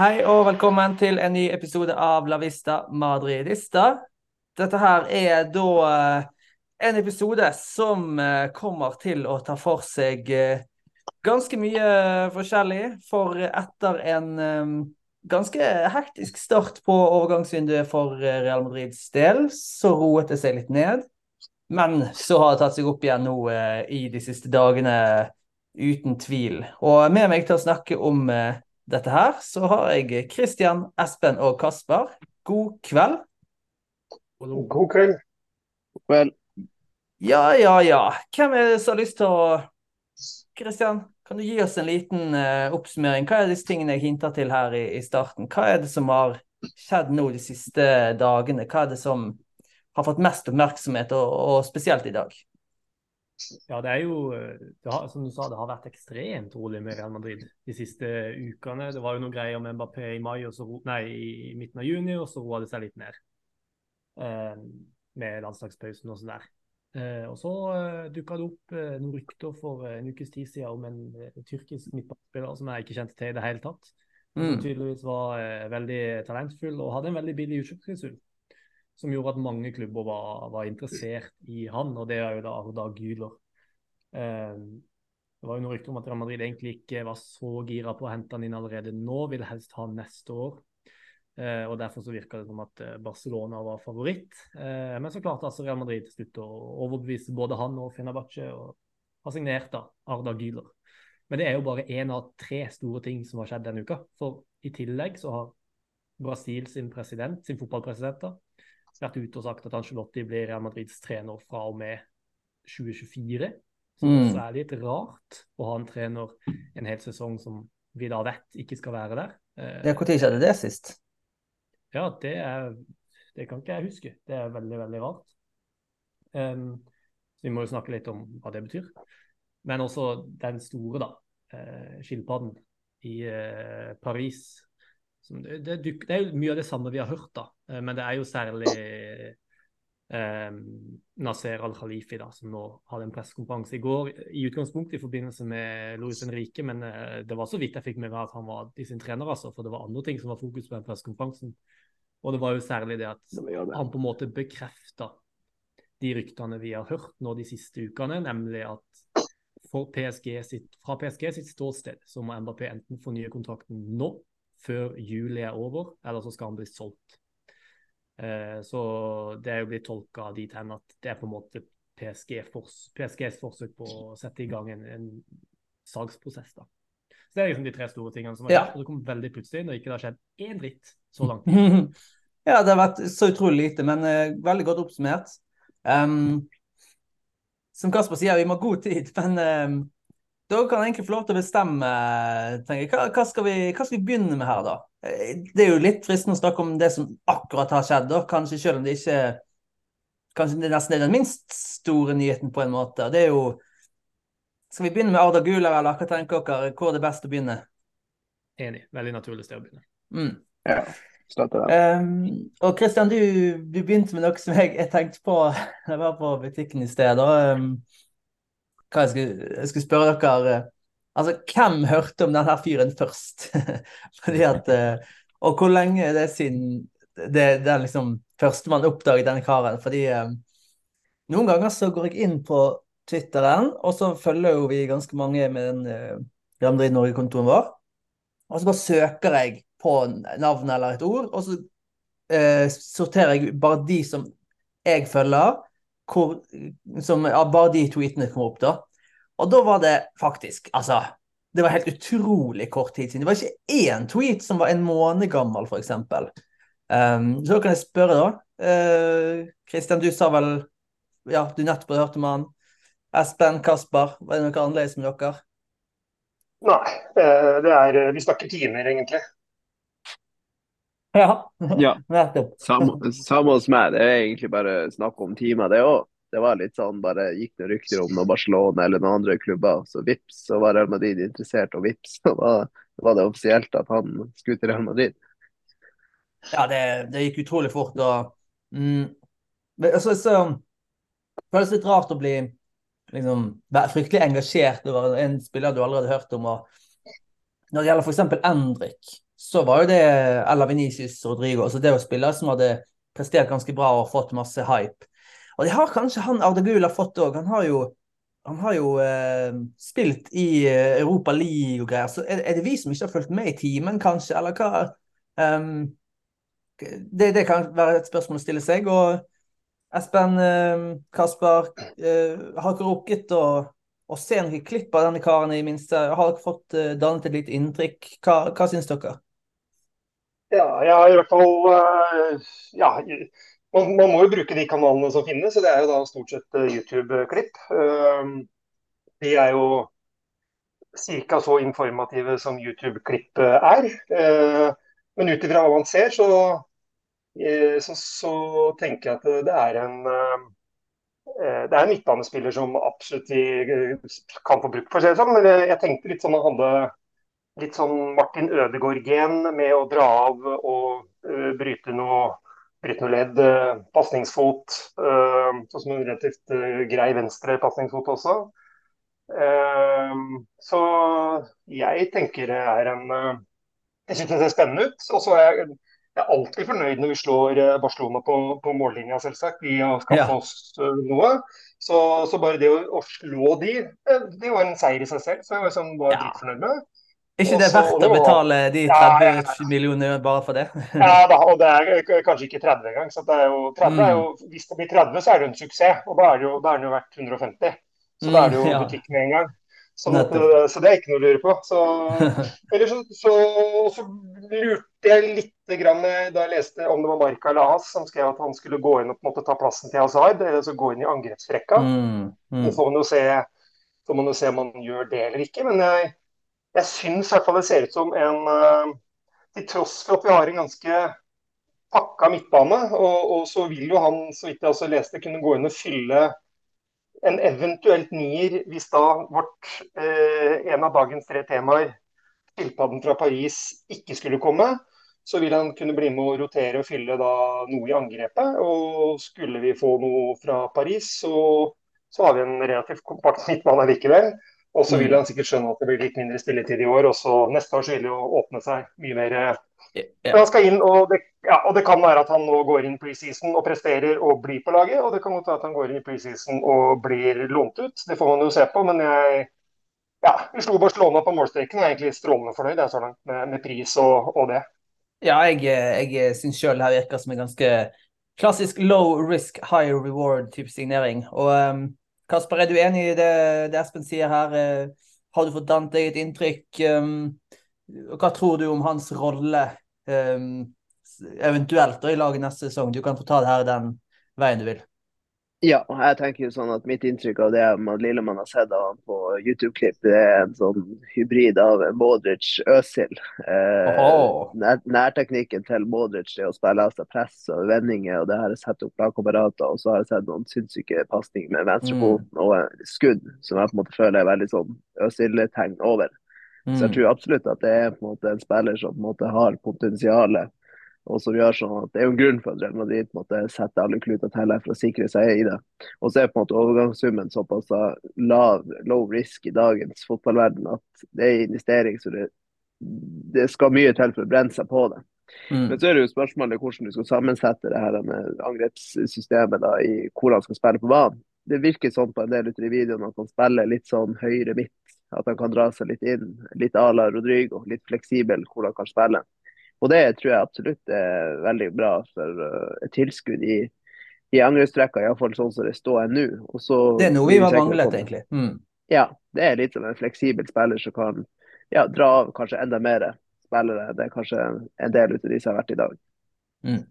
Hei og velkommen til en ny episode av La Vista Madridista. Dette her er da eh, en episode som eh, kommer til å ta for seg eh, ganske mye forskjellig. For etter en ganske hektisk start på overgangsvinduet for Real Madrids del, så roet det seg litt ned. Men så har det tatt seg opp igjen nå i de siste dagene, uten tvil. Og med meg til å snakke om dette her, så har jeg Kristian, Espen og Kasper. God kveld. God kveld. God kveld. Ja, ja, ja. Hvem er det som har lyst til å Kristian, kan du gi oss en liten uh, oppsummering? Hva er disse tingene jeg hinter til her i, i, starten? Hva er det som har skjedd nå de siste dagene? Hva er det som har fått mest oppmerksomhet, og, og spesielt i dag? Ja, det er jo det har, Som du sa, det har vært ekstremt rolig med Real Madrid de siste ukene. Det var jo noen greier med Mbappé i mai, så, nei, i midten av juni, og så roa det seg litt ned. Eh, med landslagspausen og sånn der. Eh, og så eh, dukka det opp eh, noen rykter for en ukes tid siden om en eh, tyrkisk midtbanespiller som jeg ikke kjente til i det hele tatt. Som mm. tydeligvis var eh, veldig talentfull og hadde en veldig billig utkjøpsklausul som gjorde at mange klubber var, var, interessert i han, og det er jo da Arda Güler. Eh, det var jo noe rykter om at Real Madrid egentlig ikke var så gira på å hente han inn allerede nå, ville helst ha han neste år. Eh, og Derfor så virka det som at eh, Barcelona var favoritt. Eh, men så klarte altså Real Madrid til slutt å overbevise både han og Fenerbahçe og har signert da Arda Güler. Men det er jo bare én av tre store ting som har skjedd denne uka. For i tillegg så har Brasil sin president, sin fotballpresident, da, vært ute og sagt at Angelotti blir Real Madrids trener fra og med 2024. Så mm. det er litt rart å ha en trener en hel sesong som vi da vet ikke skal være der. Eh, Når skjedde det sist? Ja, det, er, det kan ikke jeg huske. Det er veldig, veldig rart. Um, vi må jo snakke litt om hva det betyr. Men også den store, da. Uh, skilpadden i uh, Paris det, det, det, er jo mye av det samme vi har hørt, da. Eh, men det er jo særlig eh, Nasser Al-Khalifi da, som nå hadde en pressekonferanse i går. I utgangspunktet i forbindelse med Louis Henrique, men eh, det var så vidt jeg fikk med meg at han var i sin trener, altså. For det var andre ting som var fokus på den pressekonferansen. Og det var jo særlig det at han på en måte bekrefta de ryktene vi har hørt nå de siste ukene, nemlig at PSG sitt, fra PSG sitt ståsted så må Mbappé enten fornye kontrakten nå før juli er over, eller så skal han bli solgt. Eh, så det er jo blitt tolka dit hen at det er på en måte PSG fors PSGs forsøk på å sette i gang en, en salgsprosess. da. Så Det er liksom de tre store tingene som har. Ja. Det kom veldig plutselig når ikke det har skjedd én dritt så langt. ja, det har vært så utrolig lite, men uh, veldig godt oppsummert. Um, som Kasper sier, vi må ha god tid, men um, dere kan egentlig få lov til å bestemme. Hva, hva, skal vi, hva, skal vi, begynne med her, da? Eh, det er jo litt fristende å snakke om det som akkurat har skjedd, da. kanskje selv om det ikke Kanskje det nesten er den minst store nyheten, på en måte. Det er jo Skal vi begynne med Arda Guler, eller hva tenker dere? Hvor er det best å begynne? Enig. Veldig naturlig sted å begynne. Mm. Ja. Um, og Christian, du, du, begynte med noe som jeg, jeg tenkte på da jeg var på butikken i sted. Um, hva jeg skulle, jeg skulle spørre dere Altså, hvem hørte om denne fyren først? Fordi at eh, Og hvor lenge er det siden det, det er liksom førstemann oppdaget denne karen? Fordi um, noen ganger så går jeg inn på Twitteren, og så følger jo vi ganske mange med den uh, Real Norge-kontoen vår. Og så bare søker jeg på navn eller et ord, og så uh, sorterer jeg bare de som jeg følger, hvor, som ja, bare de tweetene kom opp, da. Og da var det faktisk Altså, det var helt utrolig kort tid siden. Det var ikke én tweet som var en måned gammel, f.eks. Um, så kan jeg spørre, da. Kristian, uh, du sa vel Ja, du nettopp hørte om han. Espen, Kasper, var det noe annerledes med dere? Nei, eh, det er Vi snakker timer, egentlig. Ja, ja. nettopp. Samme, samme hos meg. Det er egentlig bare snakk om timer, det òg. Det var litt sånn, bare gikk det rykter om noe Barcelona eller noen andre klubber. Så vips, så var Real Madrid interessert, og vips, så var, var det offisielt at han skulle til Real Madrid. Ja, det, det gikk utrolig fort. og mm, altså, så føles litt rart å bli liksom, fryktelig engasjert over en spiller du allerede har hørt om. og Når det gjelder f.eks. Endrik, så var jo det Ella Venicius Rodrigo. altså Det var spillere som hadde prestert ganske bra og fått masse hype. Og det har kanskje han Ardegul har fått òg. Han har jo, han har jo eh, spilt i eh, Europa League og greier. Så er, er, det vi som ikke har fulgt med i timen, kanskje, eller hva? Um, det, det, kan være et spørsmål å stille seg. Og Espen, eh, Kasper, eh, har dere rukket å å se noen klipp av denne karen i minste. Har dere fått uh, dannet et lite inntrykk? Hva, hva syns dere? Ja, jeg i hvert fall uh, Ja, man, man, må jo bruke de kanalene som finnes. og Det er jo da stort sett uh, YouTube-klipp. de er jo ca. så informative som YouTube-klipp er. men ut ifra hva man ser, så, så, så, tenker jeg at det er en Eh, det er en midtbanespiller som absolutt vi eh, kan få bruk for, seg sånn. Men jeg tenkte litt sånn at han hadde litt sånn Martin Ødegaard-gen med å dra av og uh, bryte noe bryte noe ledd, uh, pasningsfot. Uh, sånn som en relativt grei venstre pasningsfot også. så jeg tenker det er en Jeg syns det ser spennende ut. Og så er jeg jeg er alltid fornøyd når vi slår Barcelona på, på mållinja, selvsagt. Vi har skaffet ja. oss noe. Så, så, bare det å, å, slå de, det var en seier i seg selv. Så jeg var, sånn, var ja. dritfornøyd med. Ikke det verdt å betale de 30 ja, ja, millioner bare for det? ja, da, og det er kanskje ikke 30 engang. Så det er jo, 30 mm. er jo, hvis det blir 30, så er det en suksess. Og da er, det jo, da er den jo verdt 150. Så da er det jo ja. butikk med en gang. Sånn at, så det er ikke noe å lure på. Så, så, så, så, lurte jeg litt grann, da jeg leste om det var Marka eller som skrev at han skulle gå inn og på en måte ta plassen til Hazard, altså gå inn i angrepsrekka. Mm, mm. Så får man jo se, man jo se om man gjør det eller ikke. Men jeg, jeg syns i hvert fall det ser ut som en uh, Til tross for at vi har en ganske pakka midtbane, og, og så vil jo han, så vidt jeg også leste, kunne gå inn og fylle en eventuelt nier hvis da vårt, eh, en av dagens tre temaer, skilpadden fra Paris, ikke skulle komme, så vil han kunne bli med å rotere og fylle da noe i angrepet. Og skulle vi få noe fra Paris, så, så har vi en relativt kompakt midtbane likevel. Og så vil mm. han sikkert skjønne at det blir litt mindre spilletid i år. Og så neste år så vil det jo åpne seg mye mer. Men Han skal inn, og det, ja, og det, kan være at han nå går inn preseason og presterer og blir på laget. Og det kan godt være at han går inn i preseason og blir lånt ut. Det får man jo se på. Men jeg ja, vi slo Barcelona på målstreken og er egentlig strålende fornøyd jeg, så langt med, med pris og, og, det. Ja, jeg, jeg syns sjøl det her virker som en ganske klassisk low risk, high reward-type signering. Og um, Kasper, er du enig i det, det Espen sier her? Uh, har du fått dannet deg et inntrykk? Um, hva tror du om hans rolle um, eventuelt i laget neste sesong? Du kan få ta det her den veien du vil. Ja, jeg tenker jo sånn at mitt inntrykk av det man, lille man har sett av ham på YouTube-klipp, det er en sånn hybrid av Modric Øsil. Eh, oh. nær, nærteknikken til Modric det å spille av seg press og vendinger, og det har jeg sett opp lagkamerater, og så har jeg sett noen sinnssyke pasninger med venstrefoten mm. og skudd, som jeg på en måte føler er veldig sånn Øsil-tegn over. Mm. Så jeg mm. tror absolutt at det er på en måte en spiller som på en måte har potensialet og som gjør sånn at Det er jo en grunn for at Real Madrid måtte sette alle kluter til her for å sikre seg i det. Og så er på en måte overgangssummen såpass lav, low risk i dagens fotballverden at det er investering, så det, det skal mye til for å brenne seg på det. Mm. Men så er det jo spørsmålet hvordan du skal sammensette det her med angrepssystemet da, i hvor han skal spille på banen. Det virker sånn på en del av de videoene at han spiller litt sånn høyre midt. At han kan dra seg litt inn. Litt à la Rodrigo. Litt fleksibel hvor han kan spille. Og det tror jeg absolutt er veldig bra for uh, et tilskudd i, i angrepstrekka, iallfall sånn som det står nå. det er noe vi har manglet, egentlig. Mm. Ja, det er litt som en fleksibel spiller som kan ja, dra av kanskje enda mer spillere. Det er kanskje en del av de som har vært i dag. Mm.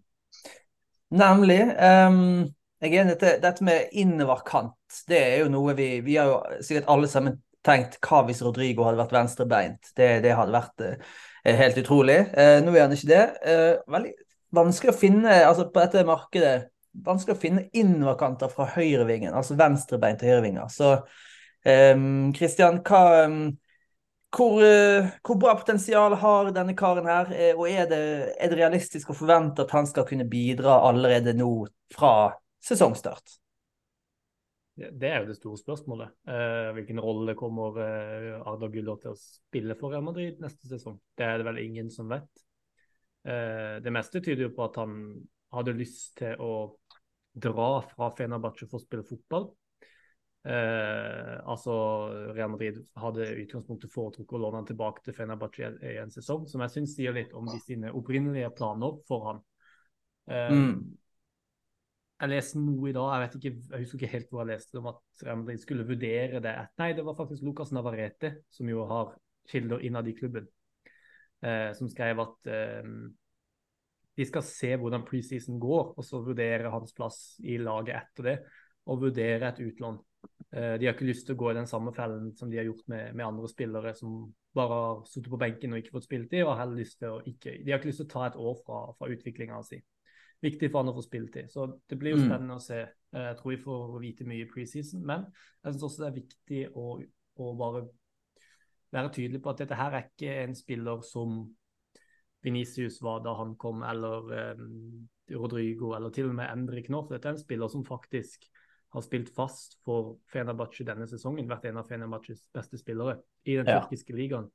Nemlig. Um, jeg er enig i dette med innoverkant. Det er jo noe vi Vi har jo sikkert alle sammen tenkt hva hvis Rodrigo hadde vært venstrebeint. Det, det hadde vært uh, helt utrolig. Eh, nå er han ikke det. Eh, veldig vanskelig å finne altså på dette markedet vanskelig å finne innoverkanter fra høyrevingen, altså venstrebeint til høyrevinger. Så Kristian, um, hvor, uh, hvor, bra potensial har denne karen her? Og er det, er det, realistisk å forvente at han skal kunne bidra allerede nå fra sesongstart? Det er jo det store spørsmålet. Uh, hvilken rolle kommer uh, Arda Guller til å spille for Real Madrid neste sesong? Det er det vel ingen som vet. Uh, det meste tyder jo på at han hadde lyst til å dra fra Fenerbahçe for å spille fotball. altså Real Madrid hadde utgangspunktet foretrukket å låne han tilbake til Fenerbahçe i en sesong, som jeg syns sier litt om de sine opprinnelige planer for han. Mm. Jeg leste noe i dag, jeg vet ikke, jeg husker ikke helt hvor jeg leste om at Real skulle vurdere det. Nei, det var faktisk Lucas Navarrete, som jo har kilder innad i klubben, eh, som skrev at eh, de skal se hvordan preseason går, og så vurdere hans plass i laget etter det. Og vurdere et utlån. Eh, de har ikke lyst til å gå i den samme fellen som de har gjort med, med andre spillere som bare har sittet på benken og ikke fått spilletid. og har lyst til å ikke, De har ikke lyst til å ta et år fra, fra utviklinga si viktig for han å få spilletid. Så det blir jo mm. spennende å se. Eh, jeg tror vi får vite mye i preseason. Men jeg syns også det er viktig å, å, bare være tydelig på at dette her er ikke en spiller som Venicius var da han kom, eller um, Rodrigo, eller til og med Endrik nå. For dette er en spiller som faktisk har spilt fast for Fenerbahçe denne sesongen. Vært en av Fenerbahçes beste spillere i den ja. tyrkiske ligaen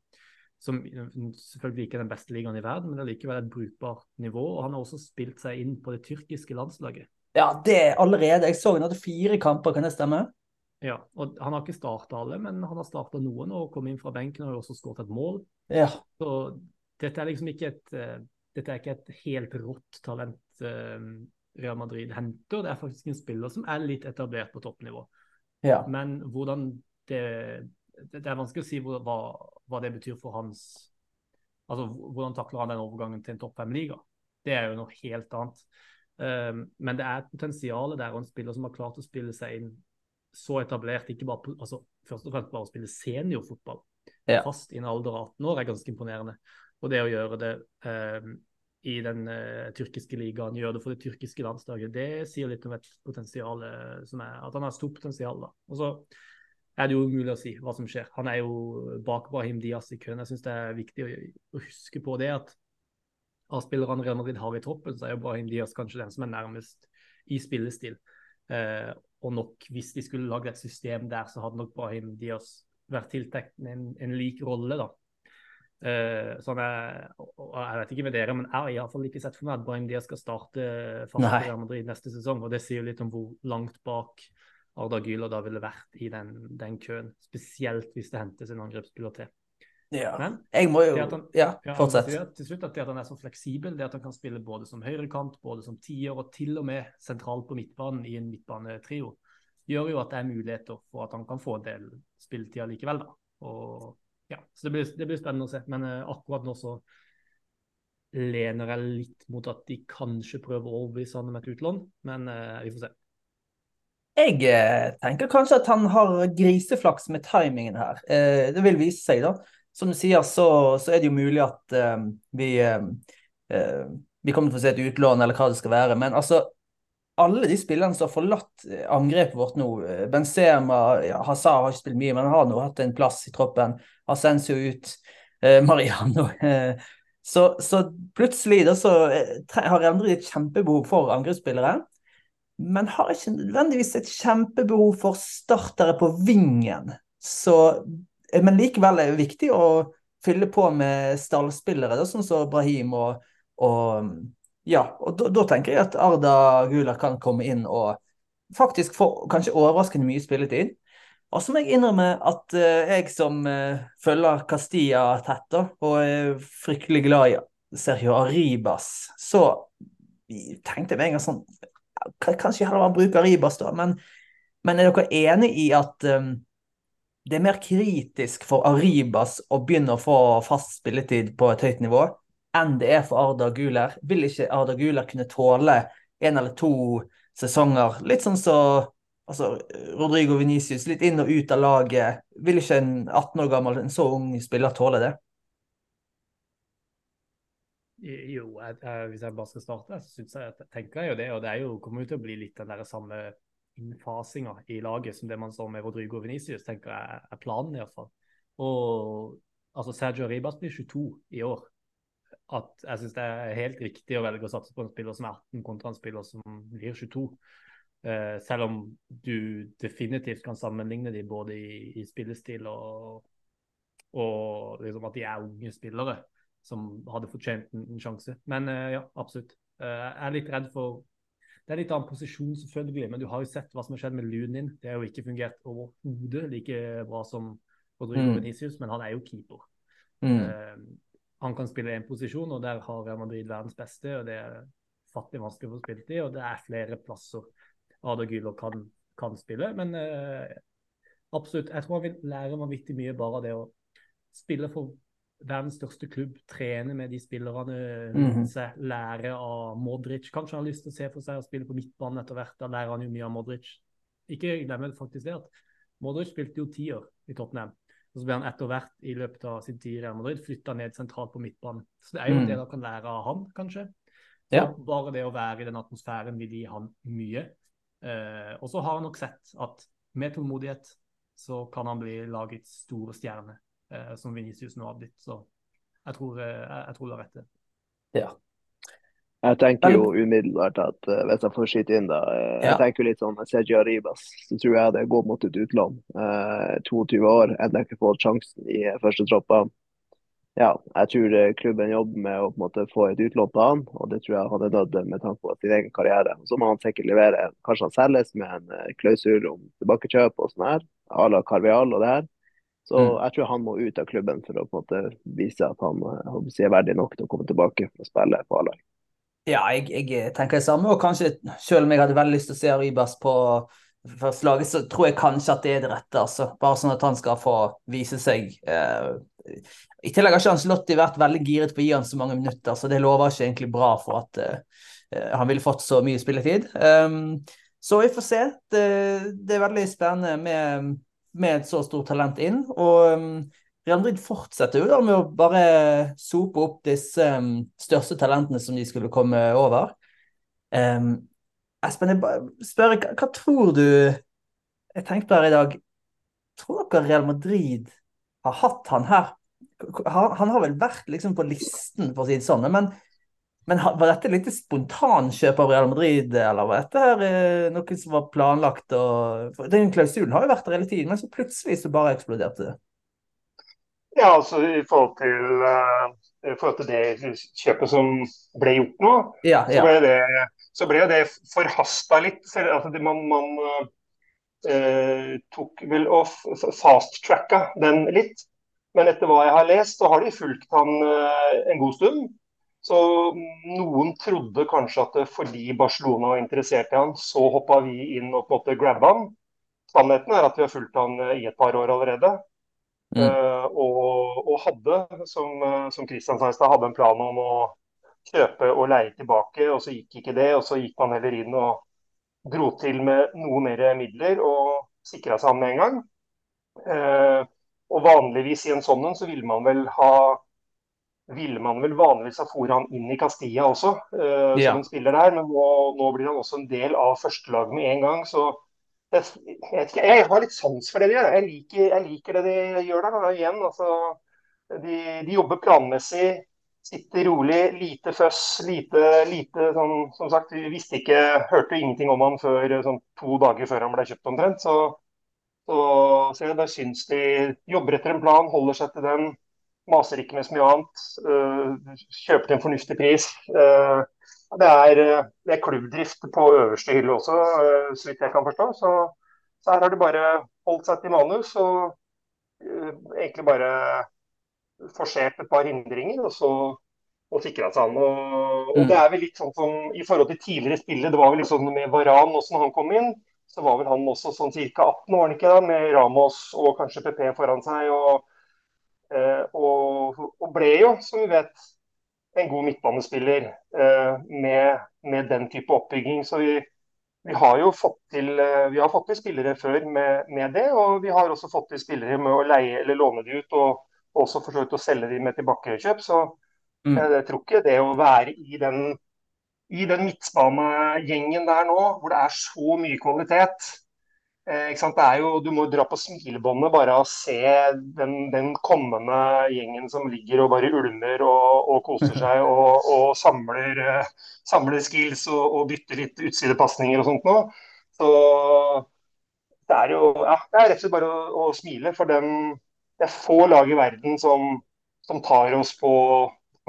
som selvfølgelig ikke er den beste ligaen i verden, men det er likevel et brukbart nivå. og Han har også spilt seg inn på det tyrkiske landslaget. Ja, det er allerede. Jeg så han hadde fire kamper, kan det stemme? Ja, og Han har ikke starta alle, men han har starta noen og kom inn fra benken og har også skåret et mål. Ja. Så dette er liksom ikke et, uh, dette er ikke et helt rått talent uh, Real Madrid henter. Det er faktisk en spiller som er litt etablert på toppnivå. Ja. Men hvordan det det, er vanskelig å si hva, hva, det betyr for hans Altså hvordan takler han den overgangen til en topp fem-liga? Det er jo noe helt annet. Um, men det er et potensial der, og en spiller som har klart å spille seg inn så etablert, ikke bare altså, først og fremst bare å spille seniorfotball ja. fast i en alder av 18 år, er ganske imponerende. Og det å gjøre det um, i den uh, tyrkiske ligaen, gjøre det for det tyrkiske landslaget, det sier litt om et potensial uh, som er At han har stort potensial. da. Og så er det jo umulig å si hva som skjer. Han er jo bak Brahim Diaz i køen. Jeg syns det er viktig å, å, huske på det at av spillerne Real Madrid har i troppen, så er jo Brahim Diaz kanskje den som er nærmest i spillestil. Eh, og nok hvis de skulle lagd et system der, så hadde nok Brahim Diaz vært tiltenkt en, en lik rolle, da. Uh, sånn jeg, jeg, vet ikke med dere, men jeg har iallfall ikke sett for meg at Brahim Diaz skal starte fast i Real Madrid neste sesong. og Det sier jo litt om hvor langt bak Arda Gyler da ville vært i den, den, køen. Spesielt hvis det hentes en angrepsspiller til. Ja, Men, jeg må jo han, Ja, fortsett. Ja, til slutt at det at han er så fleksibel, det at han kan spille både som høyrekant, både som tier og til og med sentralt på midtbanen i en midtbanetrio, gjør jo at det er muligheter for at han kan få en del spilletid likevel. da. Og, ja, så det blir, det blir, spennende å se. Men uh, akkurat nå så lener jeg litt mot at de kanskje prøver å overbevise han om et utlån, men uh, vi får se. Jeg eh, tenker kanskje at han har griseflaks med timingen her. Eh, det vil vise seg, da. Som du sier, så, så er det jo mulig at um, vi, uh, vi kommer til å få se et utlån, eller hva det skal være. Men altså, alle de spillerne som har forlatt angrepet vårt nå Benzema, ja, Hazard har ikke spilt mye, men han har nå hatt en plass i troppen. Ascencio ut, Mariano. så, så, plutselig da, så har Endre et kjempebehov for angrepsspillere men har ikke nødvendigvis et kjempebehov for startere på vingen. Så, men likevel er det viktig å fylle på med stallspillere, sånn som Brahim og, og Ja, og da, tenker jeg at Arda Guler kan komme inn og faktisk få kanskje overraskende mye spilletid. Og så må jeg innrømme at uh, jeg som uh, følger Castilla tett da, og er fryktelig glad i Sergio Arribas, så tenkte jeg meg en gang sånn Kanskje heller man bruker Ribas, da. Men, men, er dere enig i at um, det er mer kritisk for Aribas å begynne å få fast spilletid på et høyt nivå enn det er for Arda Guler? Vil ikke Arda Guler kunne tåle en eller to sesonger, litt sånn så altså, Rodrigo Venicius, litt inn og ut av laget? Vil ikke en 18 år gammel, en så ung spiller tåle det? Jo, jeg, jeg, hvis jeg bare skal starte, så jeg, tenker jeg jo det. Og det er jo, kommer jo til å bli litt den der samme innfasinga i laget som det man står med Rodrigo Venicius, tenker jeg er planen i hvert fall. Og altså Sergio Ribas blir 22 i år. At jeg syns det er helt riktig å velge å satse på en spiller som er 18 kontra en spiller som blir 22. Uh, selv om du definitivt kan sammenligne dem både i, i spillestil og, og liksom at de er unge spillere som hadde fortjent en, en sjanse. Men uh, ja, absolutt. Uh, jeg er litt redd for Det er litt annen posisjon, selvfølgelig, men du har jo sett hva som har skjedd med Lunin. Det har jo ikke fungert overhodet like bra som Rodrigo mm. Venicius, men han er jo keeper. Mm. han kan spille én posisjon, og der har Real Madrid verdens beste. og det er fattig vanskelig å få spilt i, og det er flere plasser Ada Güler kan, kan, spille. Men uh, absolutt, jeg tror han vil lære vanvittig mye bare av det å spille for verdens største klubb, trene med de spillerne rundt mm. seg, lære av Modric. Kanskje han har lyst til å se for seg å spille på midtbanen etter hvert. Da lærer han jo mye av Modric. Ikke glemme faktisk det at Modric spilte jo tiår i Tottenham. Og så ble han etter hvert i løpet av sin tid i Real Madrid flytta ned sentralt på midtbanen. Så det er jo mm. det han kan lære av han, kanskje. Så ja. Bare det å være i den atmosfæren vil gi han mye. Eh, og så har han nok sett at med tålmodighet så kan han bli lagets store stjerne, som Venicius nå har blitt. Så jeg tror, eh, jeg tror du har rett i det. Ja. Jeg tenker jo umiddelbart at uh, hvis jeg får skyte inn, da uh, ja. Jeg tenker litt sånn Sergio Arribas, så tror jeg det går mot et utlån. Uh, 22 år, ennå ikke fått sjansen i første troppa ja, jeg tror eh, klubben jobber med å på en måte, få et utlån på han, og det tror jeg han er nødt med tanke på sin egen karriere. Så må han sikkert levere. Kanskje han selges med en eh, klausul om tilbakekjøp og sånn her, à la Carvial og det her. Så mm. jeg tror han må ut av klubben for å på en måte vise at han eh, er verdig nok til å komme tilbake og spille på A-lag. Ja, jeg, jeg, tenker det samme. Og kanskje, selv om jeg hadde veldig lyst til å se Rybas på førstelaget, så tror jeg kanskje at det er det rette. altså. Bare sånn at han skal få vise seg. Eh, i tillegg har ikke Anslotti vært veldig giret på å gi han så mange minutter, så det lover ikke egentlig bra for at han ville fått så mye spilletid. Um, så vi får se. Det, det er veldig spennende med, med, et så stort talent inn. Og um, Real Madrid fortsetter jo da med å bare sope opp disse um, største talentene som de skulle komme over. Um, Espen, jeg spør, hva, hva tror du Jeg tenkte her i dag Tror dere Real Madrid har hatt han her han, har vel vært liksom på listen, for å si det sånn. Men, men var dette litt spontankjøp av Real Madrid, eller var dette her eh, noe som var planlagt? Og, den klausulen har jo vært der hele tiden, men så plutselig så bare eksploderte det. Ja, altså i forhold til, uh, i forhold til det kjøpet som ble gjort nå, ja, ja. så ble det, så ble det forhasta litt. Altså, man, man uh, tok vel og fast-tracka den litt. Men etter hva jeg har lest, så har de fulgt han uh, en god stund. Så noen trodde kanskje at fordi Barcelona var interessert i han, så hoppa vi inn og på en måte grabba han. Sannheten er at vi har fulgt han eh, i et par år allerede. Mm. Uh, og, og, hadde, som, som Christian sa i stad, hadde en plan om å kjøpe og leie tilbake. Og så gikk ikke det. Og så gikk man heller inn og dro til med noe mer midler og sikra seg han med en gang. Uh, og vanligvis i en sånn en så ville man vel ha ville man vel vanligvis ha fôret han inn i Castilla også, uh, ja. som en spiller der. Men nå, nå, blir han også en del av førstelaget med en gang. Så jeg, ikke, jeg, har litt sans for det de gjør. Jeg liker, jeg liker det de gjør der. Da. Igjen, altså, de, de, jobber planmessig, sitter rolig, lite føss. Lite, lite sånn, Som sagt, vi visste ikke, hørte ingenting om han før sånn, to dager før han ble kjøpt omtrent. så så, så jeg bare syns de jobber etter en plan, holder seg til den. Maser ikke med så mye annet. Uh, kjøper til en fornuftig pris. Uh, det, er, det, er, klubbdrift på øverste hylle også, så vidt jeg kan forstå. Så, så, her har de bare holdt seg til manus og egentlig bare forsert et par hindringer. og så og sikra seg an. Og, og, mm. det er vel litt sånn som i forhold til tidligere spillet, det var vel litt sånn med Varan, når han kom inn så var vel han også sånn ca. 18 år, ikke da, med Ramos og kanskje PP foran seg. Og, eh, og, og, ble jo, som vi vet, en god midtbanespiller eh, med, med, den type oppbygging. Så vi, vi har jo fått til, eh, vi har fått til spillere før med, med, det, og vi har også fått til spillere med å leie eller låne de ut. og også forsøkt å selge de med tilbakekjøp. Så mm. jeg tror ikke det å være i den i den midtbanegjengen der nå, hvor det er så mye kvalitet eh, jo, Du må dra på smilebåndet bare av å se den, den, kommende gjengen som ligger og bare ulmer og, og koser seg og, og samler, eh, samler, skills og, og, bytter litt utsidepasninger og sånt nå. Så det er jo ja, det er rett og slett bare å, å smile. For den, det er få lag i verden som, som tar oss på,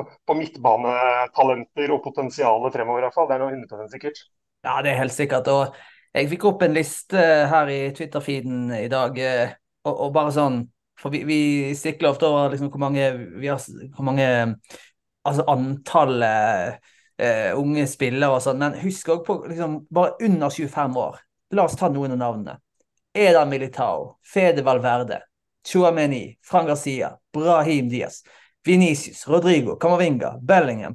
på midtbanetalenter og potensialet fremover, i hvert fall. Det er noe 100% sikkert. Ja, det er helt sikkert. Og jeg fikk opp en liste her i Twitter-feeden i dag, eh, og, og, bare sånn For vi, vi sikler ofte over liksom hvor mange, har, hvor mange Altså antallet uh, unge spillere og sånn, men husk òg på liksom, bare under 25 år. La oss ta noen av navnene. Eda Militao, Fede Valverde, Chuameni, Fran Garcia, Brahim Diaz, Venicius, Rodrigo, Camavinga, Bellingham,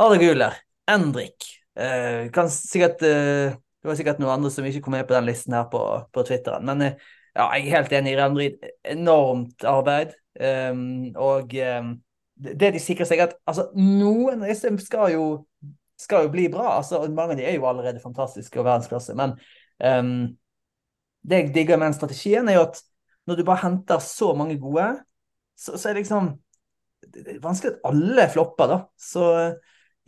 Arde Guler, Endrik. Uh, kan sikkert uh, det var sikkert noen andre som ikke kom med på den listen her på, på Twitteren. Men eh, ja, jeg er helt enig i Real Madrid. Enormt arbeid. Um, og um, det de sikrer seg, at altså, noen disse skal jo, skal jo bli bra. altså Mange av de er jo allerede fantastiske og verdensklasse. Men um, det jeg digger med den strategien, er jo at når du bare henter så mange gode, så, så er det liksom det er vanskelig at alle flopper, da. Så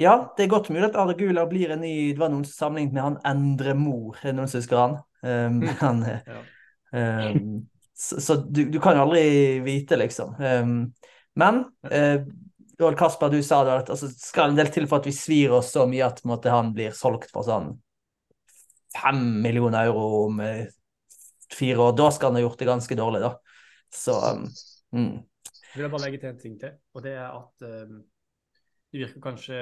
ja, det er godt mulig at Arne Gula blir en ny Det var noen som sammenlignet med han Endre Mor, er det noen som husker han? Um, han ja. um, så, så du, du, kan jo aldri vite, liksom. Um, men uh, Joel Kasper, du sa det, at altså, skal en del til for at vi svir oss så mye at måtte, han blir solgt for sånn fem millioner euro om uh, fire år. Da skal han ha gjort det ganske dårlig, da. Så um, mm. Jeg vil bare legge til en ting til, og det er at det virker kanskje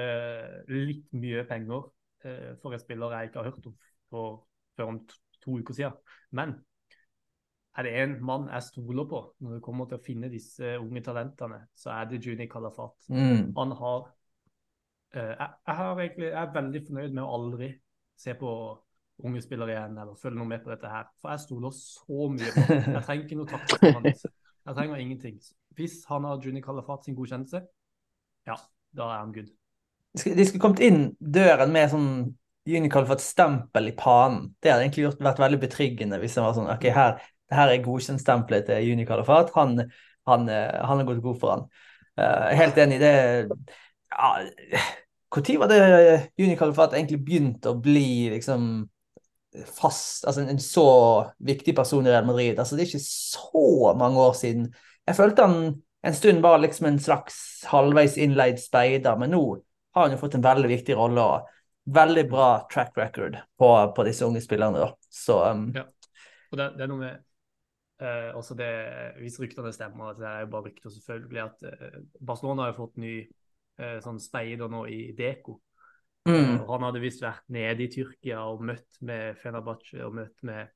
litt mye penger eh, for en spiller jeg ikke har hørt om for, før om to, to, uker siden. Men er det en mann jeg stoler på når det kommer til å finne disse unge talentene, så er det Juni Kalafat. Mm. Han har eh, jeg, jeg, har egentlig, jeg er veldig fornøyd med å aldri se på unge spillere igjen eller følge noe med på dette her. For jeg stoler så mye på ham. Jeg trenger ikke noe takk fra han. Jeg trenger ingenting. Hvis han har Juni Kalafat sin godkjennelse, ja, da er han good. De skulle kommet inn døren med sånn Unical for et stempel i panen. Det hadde egentlig gjort, vært veldig betryggende hvis det var sånn OK, her, her er godkjentstempelet til Unical for at han, han, eh, han har gått god for han. Uh, helt enig. i Det ja, Når var det Unical for at egentlig begynte å bli liksom fast Altså en, en, så viktig person i Real Madrid? Altså, det er ikke så mange år siden. Jeg følte han en stund var liksom en slags halvveis innleid speider, men nå har han jo fått en veldig viktig rolle og veldig bra track record på, på disse unge spillerne. da. Så, um... ja. Og det, det, er noe med uh, også det, Hvis ryktene stemmer, det er jo bare rykter selvfølgelig, at uh, Barcelona har jo fått ny uh, sånn speider nå i Deko. Mm. han hadde visst vært nede i Tyrkia og møtt med Fenerbahçe og møtt med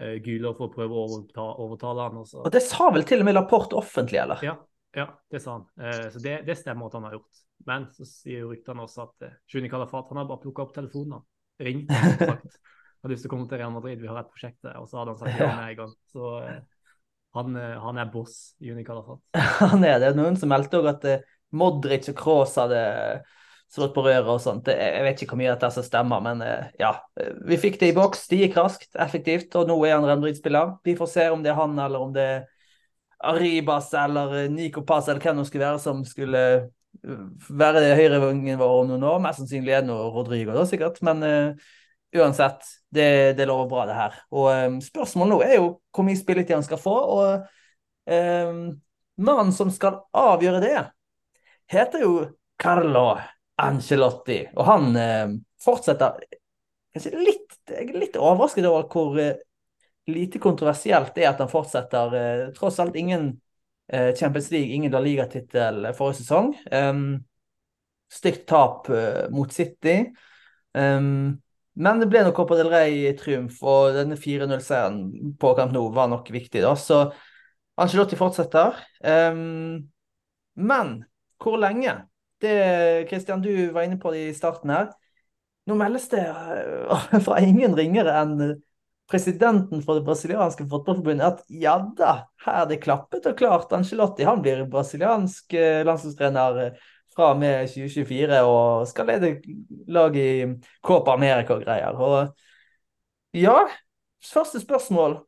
uh, Güler for å prøve å overta, overtale han. Også. Og Det sa vel til og med Lapport offentlig, eller? Ja, ja det sa han. Uh, så det, det, stemmer at han har gjort. Men så sier jo ryktene også at uh, Juni Kalafat han har bare plukka opp telefonen. Ring, han sagt har lyst til å komme til Real Madrid, vi har et prosjekt der. Og så hadde han sagt ja med en gang. Så uh, han, han, er boss, Juni Kalafat. han er det. Noen som meldte òg at Modric og Kroos hadde slått på røret og sånt. Jeg vet ikke hvor mye av dette som stemmer, men eh, ja. Vi fikk det i boks. Det gikk raskt, effektivt, og nå er han Rendrid-spiller. Vi får se om det er han eller om det er Arribas eller eh, Nico Paz eller hvem det skulle være som skulle eh, være høyrevingen vår om noen år. Mest sannsynlig er det noe Rodrigo, da sikkert. Men uh, uansett, det, det, lover bra, det her. Og um, spørsmålet nå er jo hvor mye spilletid han skal få. Og um, mannen som skal avgjøre det, heter jo Carlo Angelotti. Og han eh, fortsetter litt, Jeg er litt overrasket over hvor eh, lite kontroversielt det er at han fortsetter. Eh, tross alt ingen eh, Champions League, ingen La Liga-tittel forrige sesong. Um, stygt tap eh, mot City. Um, men det ble nok Copa del Rey-triumf, og denne 4-0-seieren på Camp Nou var nok viktig. da, Så Angelotti fortsetter. Um, men hvor lenge? Det Christian, du var inne på det i starten her. Nå meldes det eh, fra ingen ringere enn presidenten for det brasilianske fotballforbundet at ja da, her er det klappet og klart. Angelotti han blir brasiliansk eh, landslagstrener eh, fra og med 2024 og skal lede lag i Copa America og greier. Og ja, første spørsmål.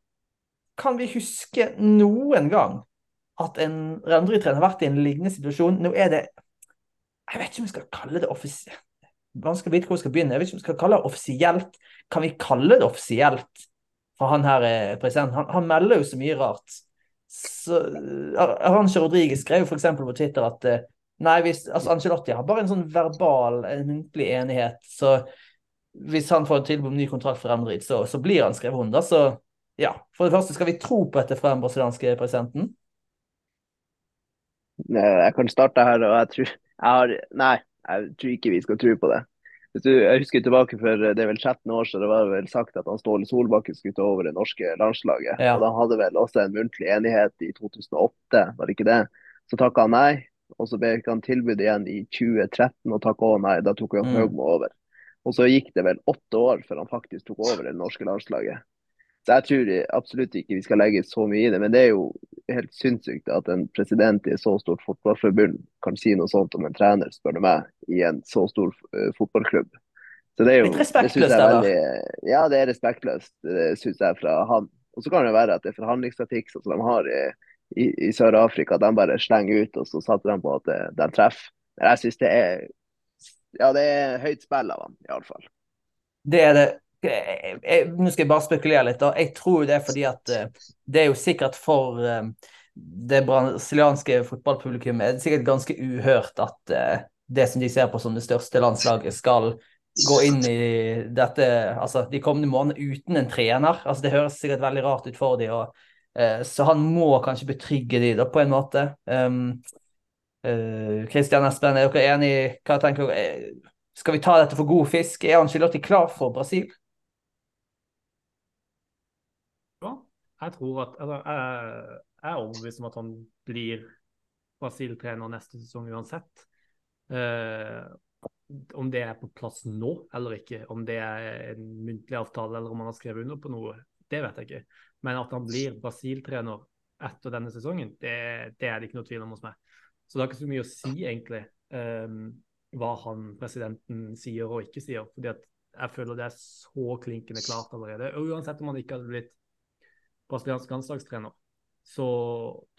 Kan vi huske noen gang at en Rendry-trener har vært i en lignende situasjon? Nå er det jeg vet ikke om vi skal kalle det vanskelig å vite hvor vi skal begynne. Jeg vet ikke om vi skal kalle det offisielt. Kan vi kalle det offisielt for han her er president? Han, han melder jo så mye rart. Så, Arantxa Rodriguez skrev f.eks. på Twitter at nei, hvis, altså Angelotti har bare en sånn verbal, en muntlig enighet. Så hvis han får tilbud om ny kontrakt for Real så, så, blir han skrevet under. Så ja, for det første, skal vi tro på dette fra den brasilianske presidenten? Jeg kan starte her, og jeg tror har, Nei, jeg tror ikke vi skal tro på det. Du, jeg husker tilbake for det er vel 13 år siden det var vel sagt at han Ståle Solbakken skulle ta over det norske landslaget. Ja. og Da hadde vel også en muntlig enighet i 2008, var det ikke det? Så takka han nei. Og så ble han tilbud igjen i 2013 og takka òg nei. Da tok han mm. Høgmo over. Og så gikk det vel åtte år før han faktisk tok over det norske landslaget. Så jeg tror absolutt ikke vi skal legge så mye i det. Men det er jo helt sinnssykt at en president i et så stort fotballforbund kan si noe sånt om en trener, spør du meg, i en så stor uh, fotballklubb. Så det er jo Litt respektløst, det veldig, Ja, det er respektløst, det syns jeg, fra han. Og så kan det være at det er forhandlingsstatikk som de har i, i, i Sør-Afrika, de bare slenger ut, og så satser de på at de, de treffer. Men jeg syns det er Ja, det er høyt spill av han, iallfall. Det er det jeg, jeg, nå skal jeg bare spekulere litt. Jeg tror det er fordi at uh, det er jo sikkert for det brasilianske fotballpublikummet er det sikkert ganske uhørt at det som de ser på som det største landslaget, skal gå inn i dette altså de kommende månedene uten en trener. altså Det høres sikkert veldig rart ut for dem. Så han må kanskje betrygge dem da, på en måte. Um, Christian Espen, er dere enig? Skal vi ta dette for god fisk? Er Angelotti klar for Brasil? Jeg tror at altså, jeg, er overbevist om at han blir Brasil-trener neste sesong uansett. Eh, om det er på plass nå eller ikke, om det er en muntlig avtale eller om han har skrevet under på noe, det vet jeg ikke. Men at han blir Brasil-trener etter denne sesongen, det, det, er det ikke noe tvil om hos meg. Så det har ikke så mye å si, egentlig, um, hva han presidenten sier og ikke sier. fordi at jeg føler det er så klinkende klart allerede. Uansett om han ikke hadde blitt brasiliansk landslagstrener, så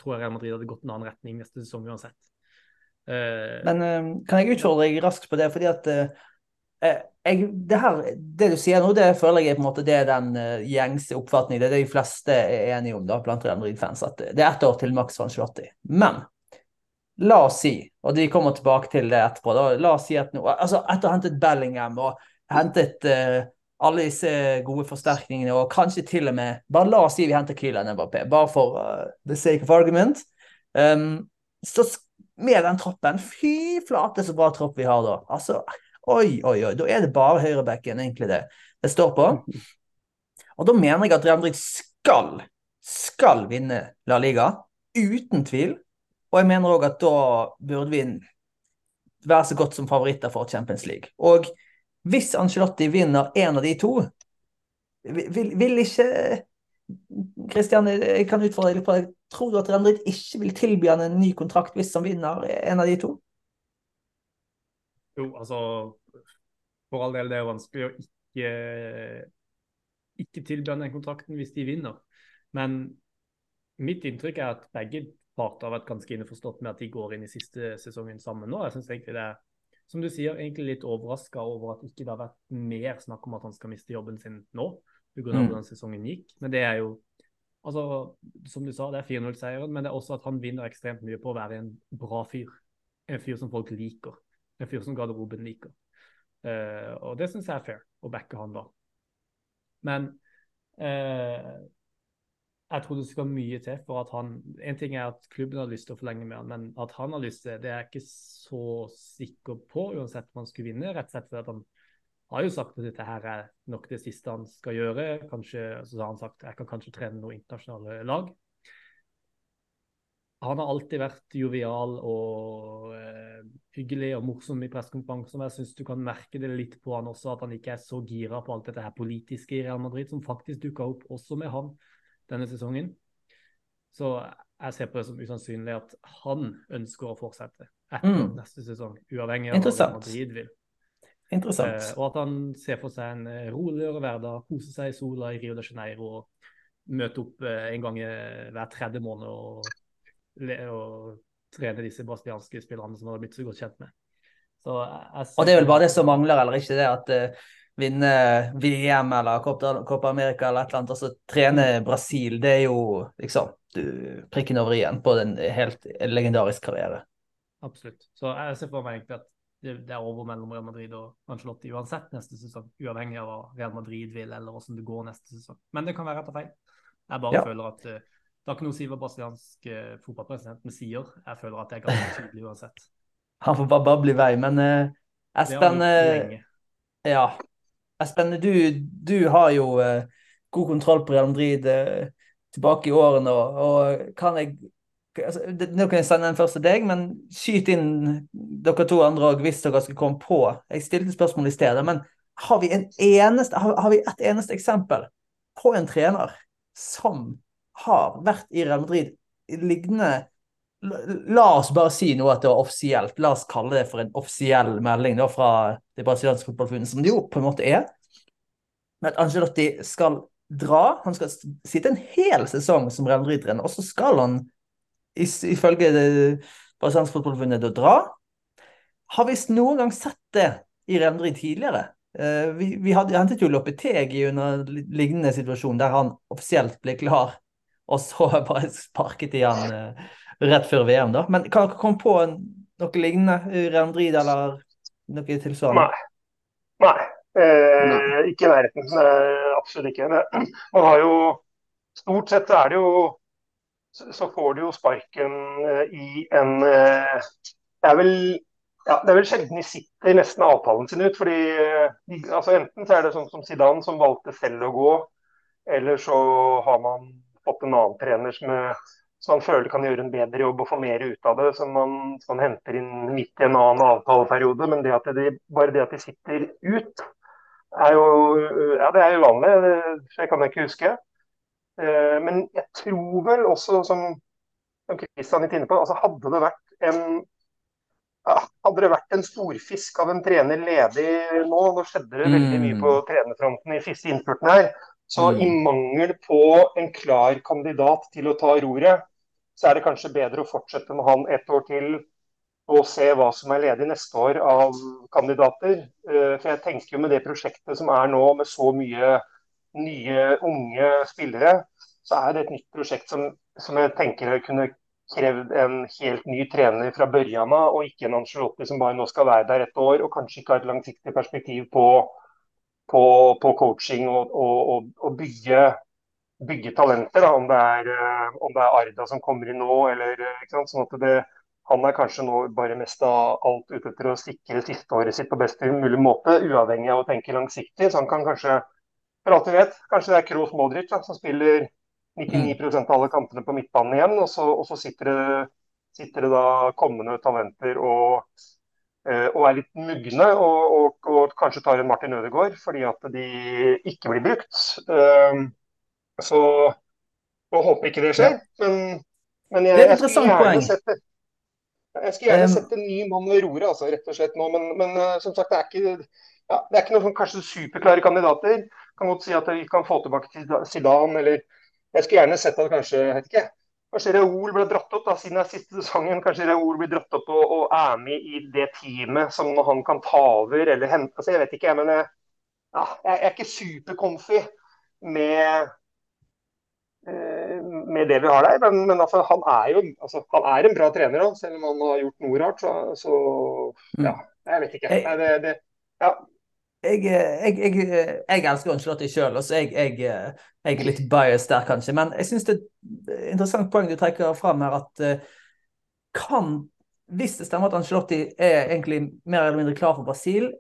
tror jeg Real Madrid hadde gått en annen retning neste sesong uansett. Uh, Men uh, kan jeg utfordre deg raskt på det? fordi at uh, jeg, det, her, det du sier nå, det føler jeg på en måte det er den gjengse oppfatningen. Det er det de fleste er enige om da, blant Real Madrid-fans. At det er ett år til Max van Schlotti. Men la oss si, og de kommer tilbake til det etterpå, da, la oss si at nå, altså etter å ha hentet Bellingham og hentet alle disse gode forsterkningene, og kanskje til og med Bare la oss si vi henter Kylian Mbappé, bare for uh, the sake of argument. Um, så med den troppen Fy flate, så bra tropp vi har da. Altså, oi, oi, oi. Da er det bare høyrebacken egentlig det det står på. Og da mener jeg at Real skal, skal vinne La Liga. Uten tvil. Og jeg mener òg at da burde vi være så godt som favoritter for Champions League. Og hvis Angelotti vinner en av de to, vil, vil ikke Kristian, jeg kan utfordre deg litt på det. Tror du at Real ikke vil tilby han en ny kontrakt hvis han vinner en av de to? Jo, altså For all del, det er vanskelig å ikke, ikke tilby han den kontrakten hvis de vinner. Men mitt inntrykk er at begge parter har vært ganske innforstått med at de går inn i siste sesongen sammen nå. Jeg synes egentlig det er som du sier, egentlig litt overraska over at ikke det har vært mer snakk om at han skal miste jobben sin nå, pga. Mm. hvordan sesongen gikk. Men det er jo altså, Som du sa, det er 4-0-seieren, men det er også at han vinner ekstremt mye på å være en bra fyr. En fyr som folk liker. En fyr som garderoben liker. Uh, og det syns jeg er fair, å backe han da. Men uh, jeg tror det skal mye til for at han En ting er at klubben har lyst til å forlenge med han, men at han har lyst til det, det er jeg ikke så sikker på, uansett om han skulle vinne. Rett og slett fordi han har jo sagt at dette her er nok det siste han skal gjøre. Kanskje, så har han sagt jeg kan kanskje trene noen internasjonale lag. Han har alltid vært jovial og uh, hyggelig og morsom i pressekonferanser. Jeg syns du kan merke det litt på han også, at han ikke er så gira på alt dette her politiske i Real Madrid, som faktisk dukka opp også med han denne sesongen. Så jeg ser på det som usannsynlig at han ønsker å fortsette etter mm. neste sesong, uavhengig av hva Madrid vil. Interessant. Eh, og at han ser for seg en eh, roligere hverdag, kose seg i sola i Rio de Janeiro og møte opp eh, en gang hver tredje måned og, og, trene disse brasilianske spillerne som han har blitt så godt kjent med. og det er vel bare det som mangler, eller ikke det? At uh, vinne VM eller Copa America eller et eller annet. Altså trene Brasil, det er jo liksom du, prikken over i-en på en helt legendarisk karriere. Absolutt. Så jeg ser for meg egentlig at det, det er over mellom Real Madrid og Ancelotti uansett neste sesong. Uavhengig av hva Real Madrid vil eller hvordan det går neste sesong. Men det kan være rett og feil. Jeg bare ja. føler at uh, det har ikke noe å si hva brasiliansk uh, fotballpresidenten sier. Jeg føler at det er ganske tydelig uansett. Han får bare bable i vei, men uh, Espen Ja. Espen, du, du har jo god kontroll på Real Madrid tilbake i årene, og, og kan jeg altså, Nå kan jeg sende den først til deg, men skyt inn dere to andre òg hvis dere skal komme på. Jeg stilte spørsmål i stedet, men har vi, en eneste, har, har vi et eneste eksempel på en trener som har vært i Real Madrid lignende La oss bare si noe at det var offisielt. La oss kalle det for en offisiell melding da, fra det brasilianske fotballforbundet, som det jo på en måte er. Men at Angelotti skal dra. Han skal sitte en hel sesong som Real Madrid-trener, og så skal han ifølge Brasiliansk Fotballforbund dra. Har vi noen gang sett det i Real Madrid tidligere? Uh, vi, vi hadde, hentet jo Lopetegi under lignende situasjon, der han offisielt ble klar, og så bare sparket igjen han uh, rett før VM. da. Men kan dere komme på noe lignende Real Madrid, eller noe tilsvarende? Nei. Nei. Eh, ikke i nærheten. absolutt ikke. Man har jo Stort sett er det jo så får du jo sparken eh, i en eh, Det er vel, ja, det er vel sjelden de sitter nesten avtalen sin ut. fordi eh, altså Enten så er det sånn som Zidane, som valgte selv å gå. Eller så har man fått en annen trener som, som man føler kan gjøre en bedre jobb og få mer ut av det. Som man, som man henter inn midt i en annen avtaleperiode. Men det de, bare det at de sitter ut, er jo ja, det er uvanlig. Det kan jeg ikke huske. Eh, men jeg tror vel også, som Kristian litt inne på, altså hadde det vært en hadde det vært en storfisk av en trener ledig nå, nå skjedde det veldig mye på mm. trenerfronten i siste innspurten her, så mm. i mangel på en klar kandidat til å ta roret, så er det kanskje bedre å fortsette med han ett år til og se hva som er ledig neste år av kandidater. Eh, for jeg tenker jo med det prosjektet som er nå, med så mye nye, unge spillere, så er det et nytt prosjekt som, som jeg tenker kunne krevd en helt ny trener fra børjan av, og ikke en Angelotti som bare nå skal være der et år og kanskje ikke har et langsiktig perspektiv på, på, på coaching og, og, og bygge, bygge, talenter. Da, om, det er, eh, om, det er, Arda som kommer inn nå, eller eh, ikke sant, sånn at det, han er kanskje nå bare mest av alt ute etter å sikre siste året sitt på best mulig måte, uavhengig av å tenke langsiktig. Så han kan kanskje for alt vi vet, kanskje det er Kroos Modric da, som spiller 99% av alle kampene på midtbanen igjen. Og så, og så sitter, det, sitter, det, da kommende talenter og, eh, og er litt mugne. Og, og, og, kanskje tar en Martin Ødegaard fordi at de ikke blir brukt. Um, så og håper ikke det skjer. Men, men jeg, jeg, skulle gjerne sette. Jeg skulle gjerne sette en ny mann ved roret, altså, rett og slett nå. Men, men uh, som sagt, det er ikke, ja, det er ikke noen sånn kanskje superklare kandidater kan godt si at vi kan få tilbake til Zidane, eller Jeg skulle gjerne sett at kanskje jeg vet ikke, kanskje Raoul ble dratt opp da, siden det er siste sesongen. Kanskje Raoul blir dratt opp og, og, er med i det teamet som han kan ta over eller hente. Altså, jeg vet ikke, men jeg, ja, jeg er ikke supercomfy med eh, med det vi har der. Men, men altså, han er jo altså, han er en bra trener, selv om han har gjort noe rart. Så, så mm. ja, jeg vet ikke. Det, det, ja, jeg, jeg, jeg, jeg elsker Angelotti sjøl, så jeg, jeg, er litt biased der, kanskje. Men jeg syns det er et interessant poeng du trekker fram her, at kan Hvis det stemmer at Angelotti er egentlig mer eller mindre klar for Brasil,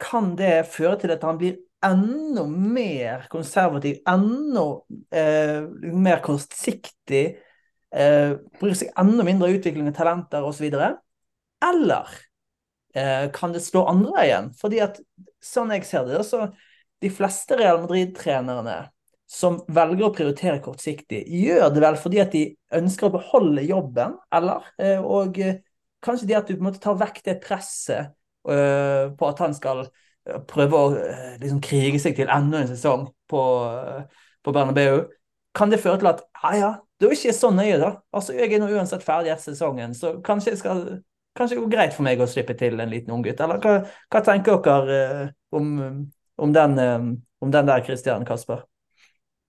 kan det føre til at han blir enda mer konservativ, enda eh, mer kortsiktig, eh, bryr seg enda mindre om utvikling av talenter osv.? Eller Eh, kan det slå andre veien? Fordi at sånn jeg ser det, så de fleste Real Madrid-trenerne som velger å prioritere kortsiktig, gjør det vel fordi at de ønsker å beholde jobben, eller? Eh, og eh, kanskje det at du på en måte tar vekk det presset på at han skal prøve å liksom krige seg til enda en sesong på, på Bernabeu. Kan det føre til at ja, ja, det er ikke så nøye, da. Altså, Jeg er nå uansett ferdig etter sesongen, så kanskje skal kanskje går greit for meg å slippe til en liten unggutt. Eller hva, hva, tenker dere om, om, den, om, den, der, Christian Kasper?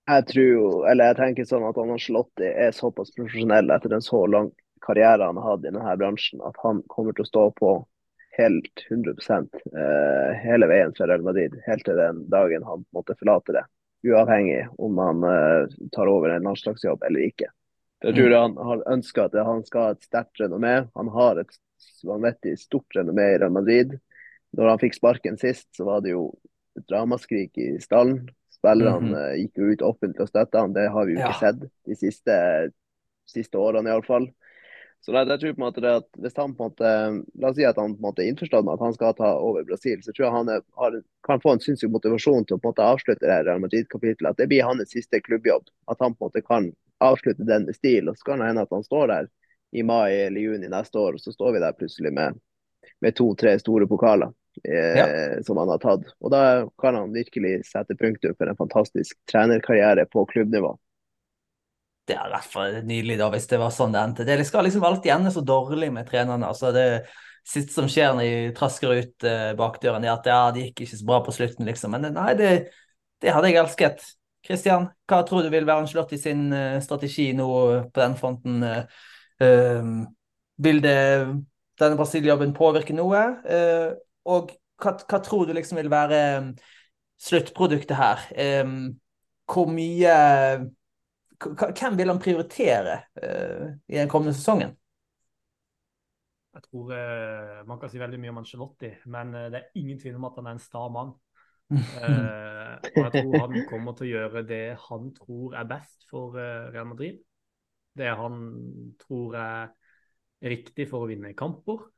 Jeg tror jo, eller jeg tenker sånn at Anders Lotti er såpass profesjonell etter en så lang karriere han har hatt i denne bransjen, at han kommer til å stå på helt 100 uh, hele veien fra Real Madrid, helt til den dagen han måtte forlate det uavhengig om han uh, tar over en landslagsjobb eller ikke. Jeg tror mm. han har ønska at han skal ha et sterkt renommé. Han har et vanvittig stort renommé i Real Madrid. Når han fikk sparken sist, så var det jo et ramaskrik i stallen. Spillerne mm -hmm. gikk jo ut offentlig og støtta han. Det har vi jo ja. ikke sett de siste, siste årene iallfall. Så jeg, jeg tror på en måte at hvis han på en måte, La oss si at han på en måte er innforstått med at han skal ta over Brasil, så tror jeg han er, har, kan få en sinnssyk motivasjon til å på en måte avslutte det Real Madrid-kapitlet. At det blir hans siste klubbjobb. At han på en måte kan avslutte den med stil. Og så kan det hende at han står der i mai eller juni neste år, og så står vi der plutselig med, med to-tre store pokaler. Eh, ja. som han har tatt. Og da kan han virkelig sette punktum for en fantastisk trenerkarriere på klubbnivå det er rett for nydelig da, hvis det var sånn det endte. Det skal liksom alltid ende så dårlig med trenerne. altså det siste som skjer når de trasker ut uh, bakdøren, er at ja, det gikk ikke så bra på slutten, liksom. Men nei, det, det hadde jeg elsket. Kristian, hva tror du vil være Angelotti sin uh, strategi nå på den fronten? Uh, vil det, denne Brasil-jobben påvirke noe? og hva, hva, tror du liksom vil være um, sluttproduktet her? Um, hvor mye hvem vil han prioritere uh, i den kommende sesongen? Jeg tror uh, Man kan si veldig mye om Angelotti, men uh, det er ingen tvil om at han er en sta mann. og jeg tror han kommer til å gjøre det han tror er best for Real Madrid. Det han tror er riktig for å vinne kamper.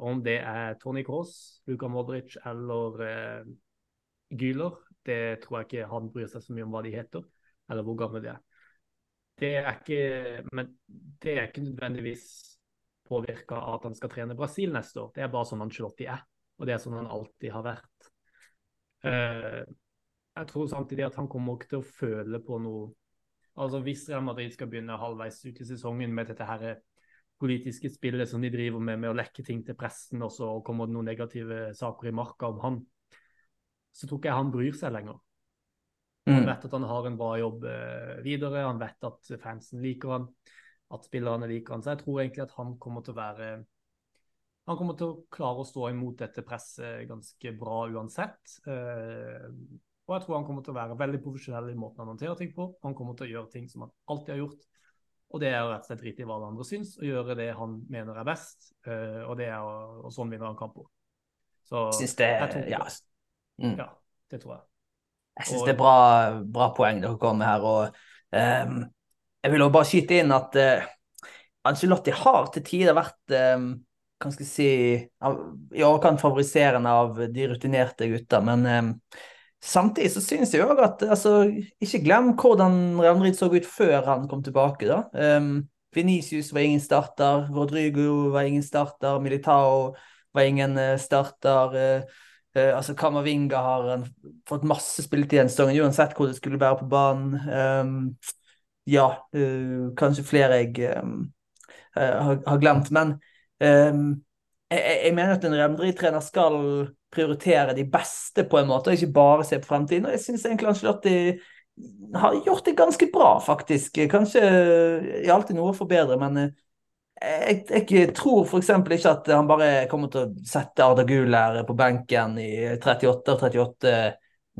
om det er Tony Cross, Luka Modric eller Gyler, det tror jeg ikke han bryr seg så mye om hva de heter eller hvor gamle de er. Det er ikke, men det er ikke nødvendigvis påvirka av at han skal trene Brasil neste år. Det er bare sånn Angelotti er, og det er sånn han alltid har vært. Uh, jeg tror samtidig at han kommer ikke til å føle på noe Altså Hvis Real Madrid skal begynne halvveis ut i sesongen med dette her politiske spillet som de driver med, med å lekke ting til pressen, og så kommer det noen negative saker i marka om han, så tror ikke jeg han bryr seg lenger. Han mm. vet at han har en bra jobb eh, videre, han vet at fansen liker han, at spillerne liker han. Så jeg tror egentlig at han kommer til å være Han kommer til å klare å stå imot dette presset ganske bra uansett. Eh, og jeg tror han kommer til å være veldig profesjonell i måten han håndterer ting på. Han kommer til å gjøre ting som han alltid har gjort. Og det er rett og slett drite i hva alle andre syns, og gjøre det han mener er best. Uh, og det er å, og sånn vinner han kamper. Så Syns det, jeg tror, ja. Mm. ja. Det tror jeg. Jeg syns det er bra, bra, poeng dere kommer her. og um, Jeg vil også bare skyte inn at uh, Angelotti har til tider vært um, kan skal si, i overkant favoriserende av de rutinerte gutta. Men um, samtidig så synes jeg òg at altså, Ikke glem hvordan Real Madrid så ut før han kom tilbake. da. Um, Venicius var ingen starter, Rodrigo var ingen starter, Militao var ingen uh, starter. Uh, Uh, altså Kamavinga har en, fått masse spilletid denne sesongen, uansett hvor det skulle være på banen. Um, ja, uh, kanskje flere jeg um, har, har, glemt. Men um, jeg, jeg, mener at en Real Madrid-trener skal prioritere de beste på en måte, og ikke bare se på fremtiden. Og jeg syns egentlig Angelotti har gjort det ganske bra, faktisk. Kanskje er alltid noe å forbedre, men jeg, jeg tror f.eks. ikke at han bare kommer til å sette Arda Guler på benken i 38 og 38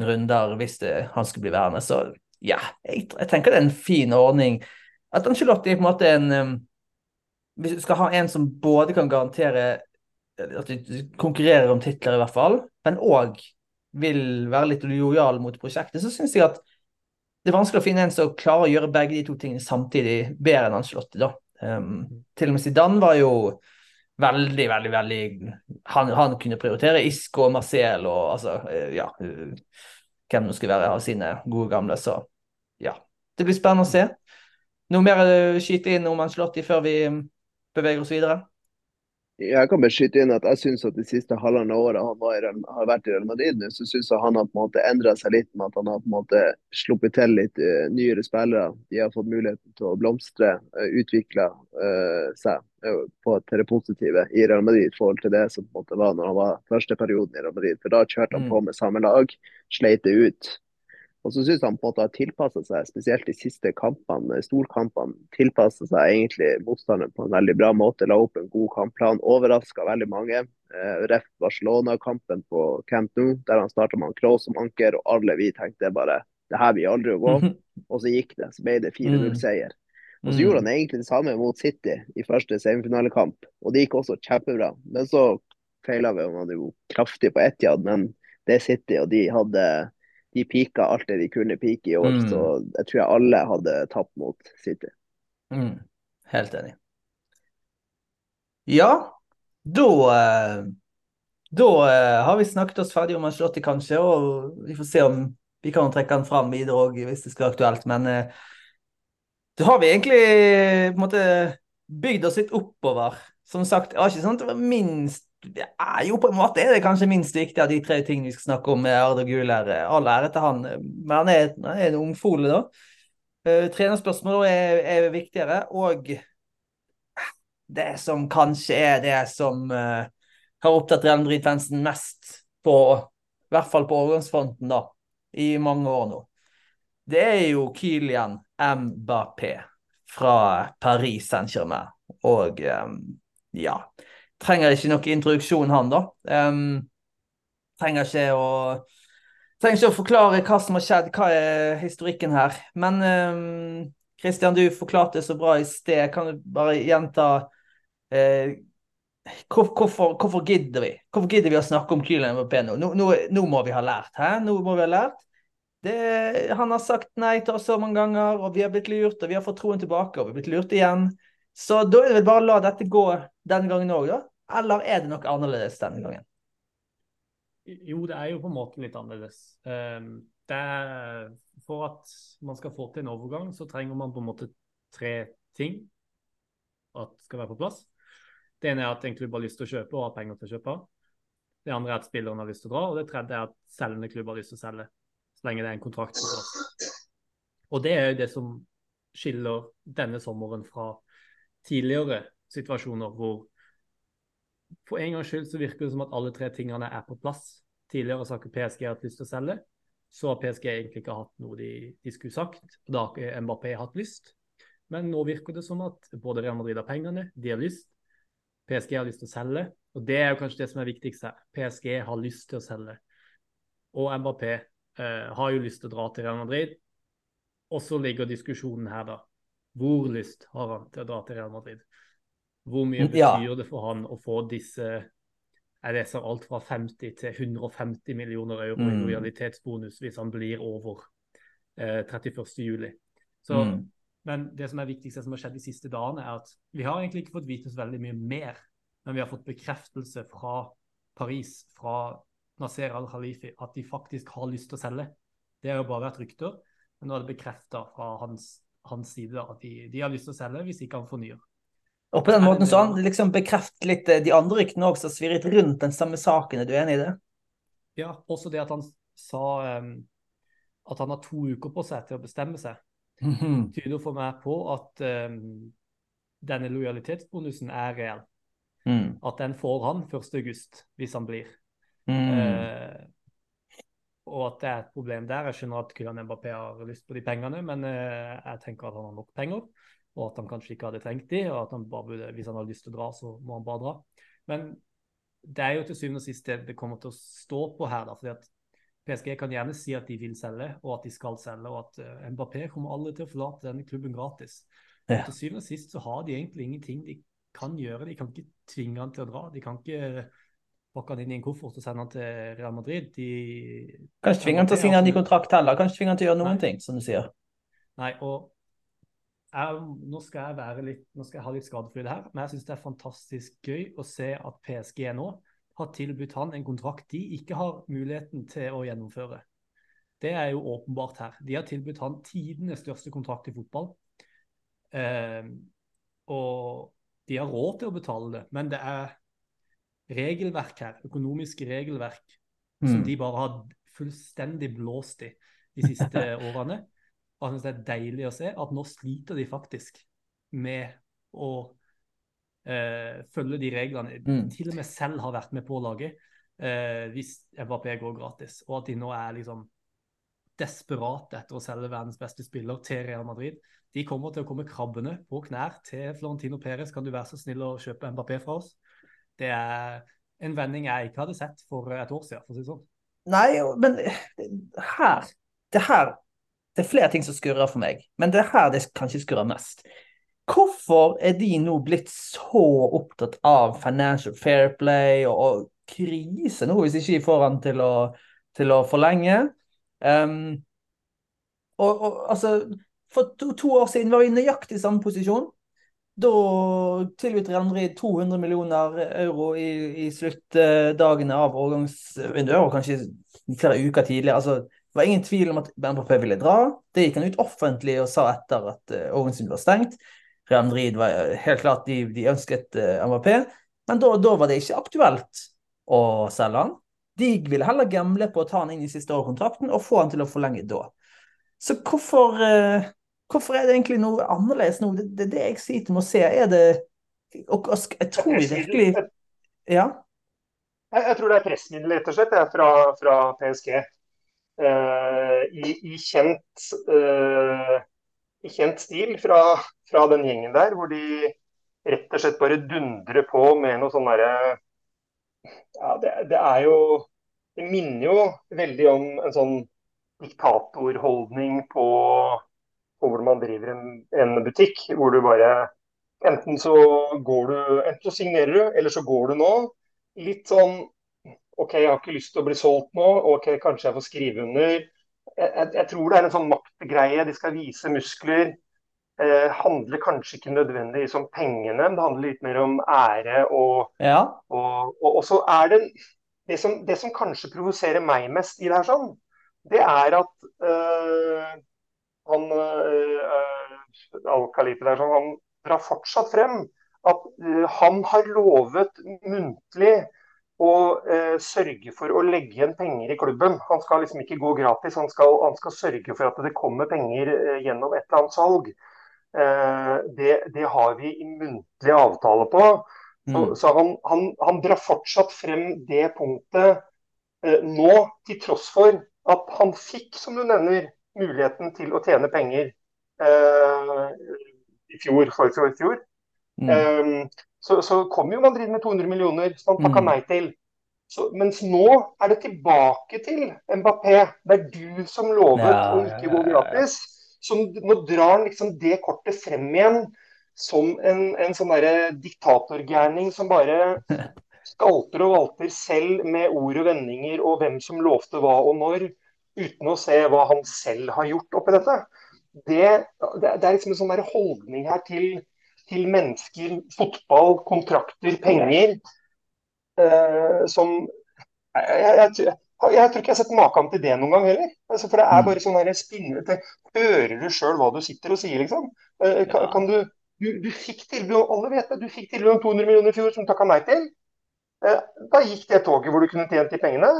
runder hvis det, han skulle bli værende. Så ja, jeg, jeg, tenker det er en fin ordning. At Angelotti på en måte en um, Hvis du skal ha en som både kan garantere at de konkurrerer om titler, i hvert fall, men òg vil være litt lojal mot prosjektet, så syns jeg at det er vanskelig å finne en som klarer å gjøre begge de to tingene samtidig bedre enn Angelotti. da. Um, til og med Zidane var jo veldig, veldig, veldig Han, han kunne prioritere Isco og Marcel og altså eh, Ja. Eh, hvem det skulle være av sine gode gamle. Så ja. Det blir spennende å se. Noe mer å skyte inn om Ancelotti før vi beveger oss videre? Jeg kan bare skyte inn at jeg syns at de siste halvannet året han har vært i Real Madrid nå, så syns jeg han har på en måte endra seg litt med at han har på en måte sluppet til litt uh, nyere spillere. De har fått muligheten til å blomstre, uh, utvikle uh, seg på det positive i Real Madrid i forhold til det som på en måte var når han var første perioden i Real Madrid. For da kjørte han mm. på med samme lag, sleit det ut. Og så syns han på en måte har tilpassa seg, spesielt de siste kampene, storkampene, tilpassa seg egentlig motstanderen på en veldig bra måte. La opp en god kampplan, overraska veldig mange. Eh, Ref Barcelona-kampen på Camp Nou, der han starta med Kroos som anker, og alle vi tenkte bare det her blir aldri å gå. Og så gikk det, så ble det 4-0-seier. Og så gjorde han egentlig det samme mot City i første semifinalekamp, og det gikk også kjempebra. Men så feila vi, han hadde jo kraftig på Etiad, men det er City, og de hadde de pika alt det de kunne pike i år. Mm. Så jeg tror jeg alle hadde tapt mot City. Mm. Helt enig. Ja, da eh, Da eh, har vi snakket oss ferdig om Ancelotti, kanskje, og vi får se om vi kan trekke han fram videre òg, hvis det skal være aktuelt. Men eh, da har vi egentlig på en måte bygd oss litt oppover. Som sagt, det var ikke sånn at det var minst det er jo på en måte det kanskje minst viktig av de tre tingene vi skal snakke om med Arda Guler. All ære til han, men han er, han er en ungfole, da. Uh, trenerspørsmål er, er, viktigere. Og det som kanskje er det som uh, har opptatt Real Madrid-fansen mest, på, i hvert fall på overgangsfronten, da, i mange år nå, det er jo Kylian Mbappé fra Paris Saint-Germain. Og um, ja trenger ikke noe introduksjon, han, da. Um, trenger ikke å trenger ikke å forklare hva som har skjedd, hva er historikken her. Men um, Christian, du forklarte så bra i sted. Kan du bare gjenta uh, hvorfor, hvorfor, gidder vi Hvorfor gidder vi å snakke om Kylian Mbappé nå? Nå, nå? nå, må vi ha lært, hæ? Nå må vi ha lært. Det, han har sagt nei til oss så mange ganger, og vi har blitt lurt, og vi har fått troen tilbake, og vi har blitt lurt igjen. Så da er det vel bare å la dette gå denne gangen òg, da. Eller er det noe annerledes denne gangen? Jo, det er jo på en måte litt annerledes. Ehm, er, for at man skal få til en overgang, så trenger man på en måte tre ting at skal være på plass. Det ene er at en klubb har lyst til å kjøpe og har penger til å kjøpe. Det andre er at spilleren har lyst til å dra. Og det tredje er at selgende klubb har lyst til å selge. Så lenge det er en kontrakt på plass. Og det er jo det som skiller denne sommeren fra tidligere situasjoner hvor for en gangs skyld så virker det som at alle tre tingene er på plass. Tidligere har ikke PSG hatt lyst til å selge. Så har PSG egentlig ikke hatt noe de, de skulle sagt. og Da har Mbappé hatt lyst. Men nå virker det som at både Real Madrid har pengene, de har lyst. PSG har lyst til å selge. Og det er jo kanskje det som er viktigst her. PSG har lyst til å selge. Og Mbappé eh, har jo lyst til å dra til Real Madrid. Og så ligger diskusjonen her, da. Hvor lyst har han til å dra til Real Madrid? Hvor mye betyr ja. det for han å få disse jeg leser alt fra 50 til 150 millioner euro i mm. lojalitetsbonus hvis han blir over eh, 31.07. Mm. Men det som er viktigste som har skjedd de siste dagene, er at vi har egentlig ikke fått vite så veldig mye mer. Men vi har fått bekreftelse fra Paris, fra Nasser al-Khalifi, at de faktisk har lyst til å selge. Det har jo bare vært rykter, men nå er det bekrefta fra hans, hans side at de, de, har lyst til å selge hvis ikke han fornyer. Og på den måten så liksom bekrefter litt eh, de andre ryktene også, som svirret rundt den samme saken. Er du enig i det? Ja, også det at han sa um, at han har to uker på seg til å bestemme seg, mm -hmm. tyder for meg på at um, denne lojalitetsbonusen er reell. Mm. At den får han 1.8 hvis han blir. Mm. Uh, og at det er et problem der. Jeg skjønner at Kylian Mbappé har lyst på de pengene, men uh, jeg tenker at han har nok penger og at han kanskje ikke hadde trengt de, og at han bare burde, hvis han hadde lyst til å dra, så må han bare dra. Men det er jo til syvende og sist det det kommer til å stå på her. da, fordi at PSG kan gjerne si at de vil selge, og at de skal selge, og at uh, Mbappé kommer aldri til å forlate denne klubben gratis. Ja. Til syvende og sist så har de egentlig ingenting de kan gjøre. De kan ikke tvinge han til å dra. De kan ikke pakke han inn i en koffert og sende han til Real Madrid. De, kan ikke tvinge han til å signere en ny kontrakt heller. Kan ikke tvinge han til å gjøre noen Nei. ting, som du sier. Nei, og jeg, nå, skal jeg være litt, nå skal jeg ha litt skadefryd her, men jeg syns det er fantastisk gøy å se at PSG nå har tilbudt han en kontrakt de ikke har muligheten til å gjennomføre. Det er jo åpenbart her. De har tilbudt han tidenes største kontrakt i fotball. Eh, og de har råd til å betale det, men det er regelverk her, økonomiske regelverk, mm. som de bare har fullstendig blåst i de siste årene. Og jeg synes det er deilig å se at nå sliter de faktisk med å eh, følge de reglene. Mm. Til og med selv har vært med på laget eh, hvis Mbappé går gratis. Og at de nå er liksom desperate etter å selge verdens beste spiller til Real Madrid. De kommer til å komme krabbende på knær til Florentino Perez. Kan du være så snill å kjøpe Mbappé fra oss? Det er en vending jeg ikke hadde sett for et år siden, for å si det sånn. Nei, men her Det her det er flere ting som skurrer for meg, men det er her det kanskje skurrer mest. Hvorfor er de nå blitt så opptatt av financial fair play og, og krise nå, hvis ikke de får han til å, til å forlenge? Um, og, og, altså, For to, to, år siden var vi i nøyaktig samme posisjon. Da tilbød Real Madrid 200 millioner euro i, i sluttdagene av overgangsvinduet, og kanskje flere uker tidligere. altså det var ingen tvil om at MPP ville dra. Det gikk han ut offentlig og sa etter at uh, var stengt. Real Madrid var eh, helt klart de, de ønsket uh, Mbappé, men da, da, var det ikke aktuelt å selge han. De ville heller gamble på å ta han inn i siste år av kontrakten og få han til å forlenge da. Så hvorfor, uh, hvorfor er det egentlig noe annerledes nå? Det, det er det jeg sliter med å se. Er det og, og, Jeg tror vi virkelig Ja? Jeg, jeg tror det er pressmiddel, rett og slett, fra, fra PSG. Eh, i, i, kjent, eh, i, kjent, stil fra, fra, den gjengen der, hvor de rett og slett bare dundrer på med noe sånn derre ja, det, det, er jo Det minner jo veldig om en sånn diktatorholdning på, på hvordan man driver en, en, butikk. Hvor du bare Enten så går du, enten så signerer du, eller så går du nå. Litt sånn OK, jeg har ikke lyst til å bli solgt nå. OK, kanskje jeg får skrive under. Jeg, jeg, jeg tror det er en sånn maktgreie. De skal vise muskler. Eh, handler kanskje ikke nødvendigvis om pengene, men det handler litt mer om ære. Og, ja. og, og, og så er det det som, det som kanskje provoserer meg mest i det her, sånn, det er at øh, han øh, Al-Khalifi der, sånn, han drar fortsatt frem at øh, han har lovet muntlig og eh, sørge for å legge igjen penger i klubben. Han skal liksom ikke gå gratis, han skal, han skal sørge for at det kommer penger eh, gjennom et eller annet salg. Eh, det, det, har vi i muntlig avtale på. Så, mm. så han, han, han, drar fortsatt frem det punktet eh, nå, til tross for at han fikk, som du nevner, muligheten til å tjene penger eh, i fjor, forfjor, i fjor. Mm. Så, så kom jo Madrid med 200 millioner, som han takka mm. nei til. Så, mens nå er det tilbake til Mbappé. Det er du som lovet ja, å ikke gå gratis. Så nå drar han liksom det kortet frem igjen som en, en sånn diktatorgærning som bare skalter og valter selv med ord og vendinger og hvem som lovte hva og når, uten å se hva han selv har gjort oppi dette. Det, det, det er liksom en sånn holdning her til til mennesker, fotball, kontrakter, penger. eh, som jeg, jeg, jeg, jeg, tror ikke jeg har sett maken til det noen gang heller. Altså, for det er mm. bare sånn spinnete Hører du sjøl hva du sitter og sier, liksom? Eh, kan, kan du, du, du, fikk tilbud alle vet det, du fikk tilbud om 200 millioner i fjor som takka nei til. Eh, da gikk det toget hvor du kunne tjent de pengene.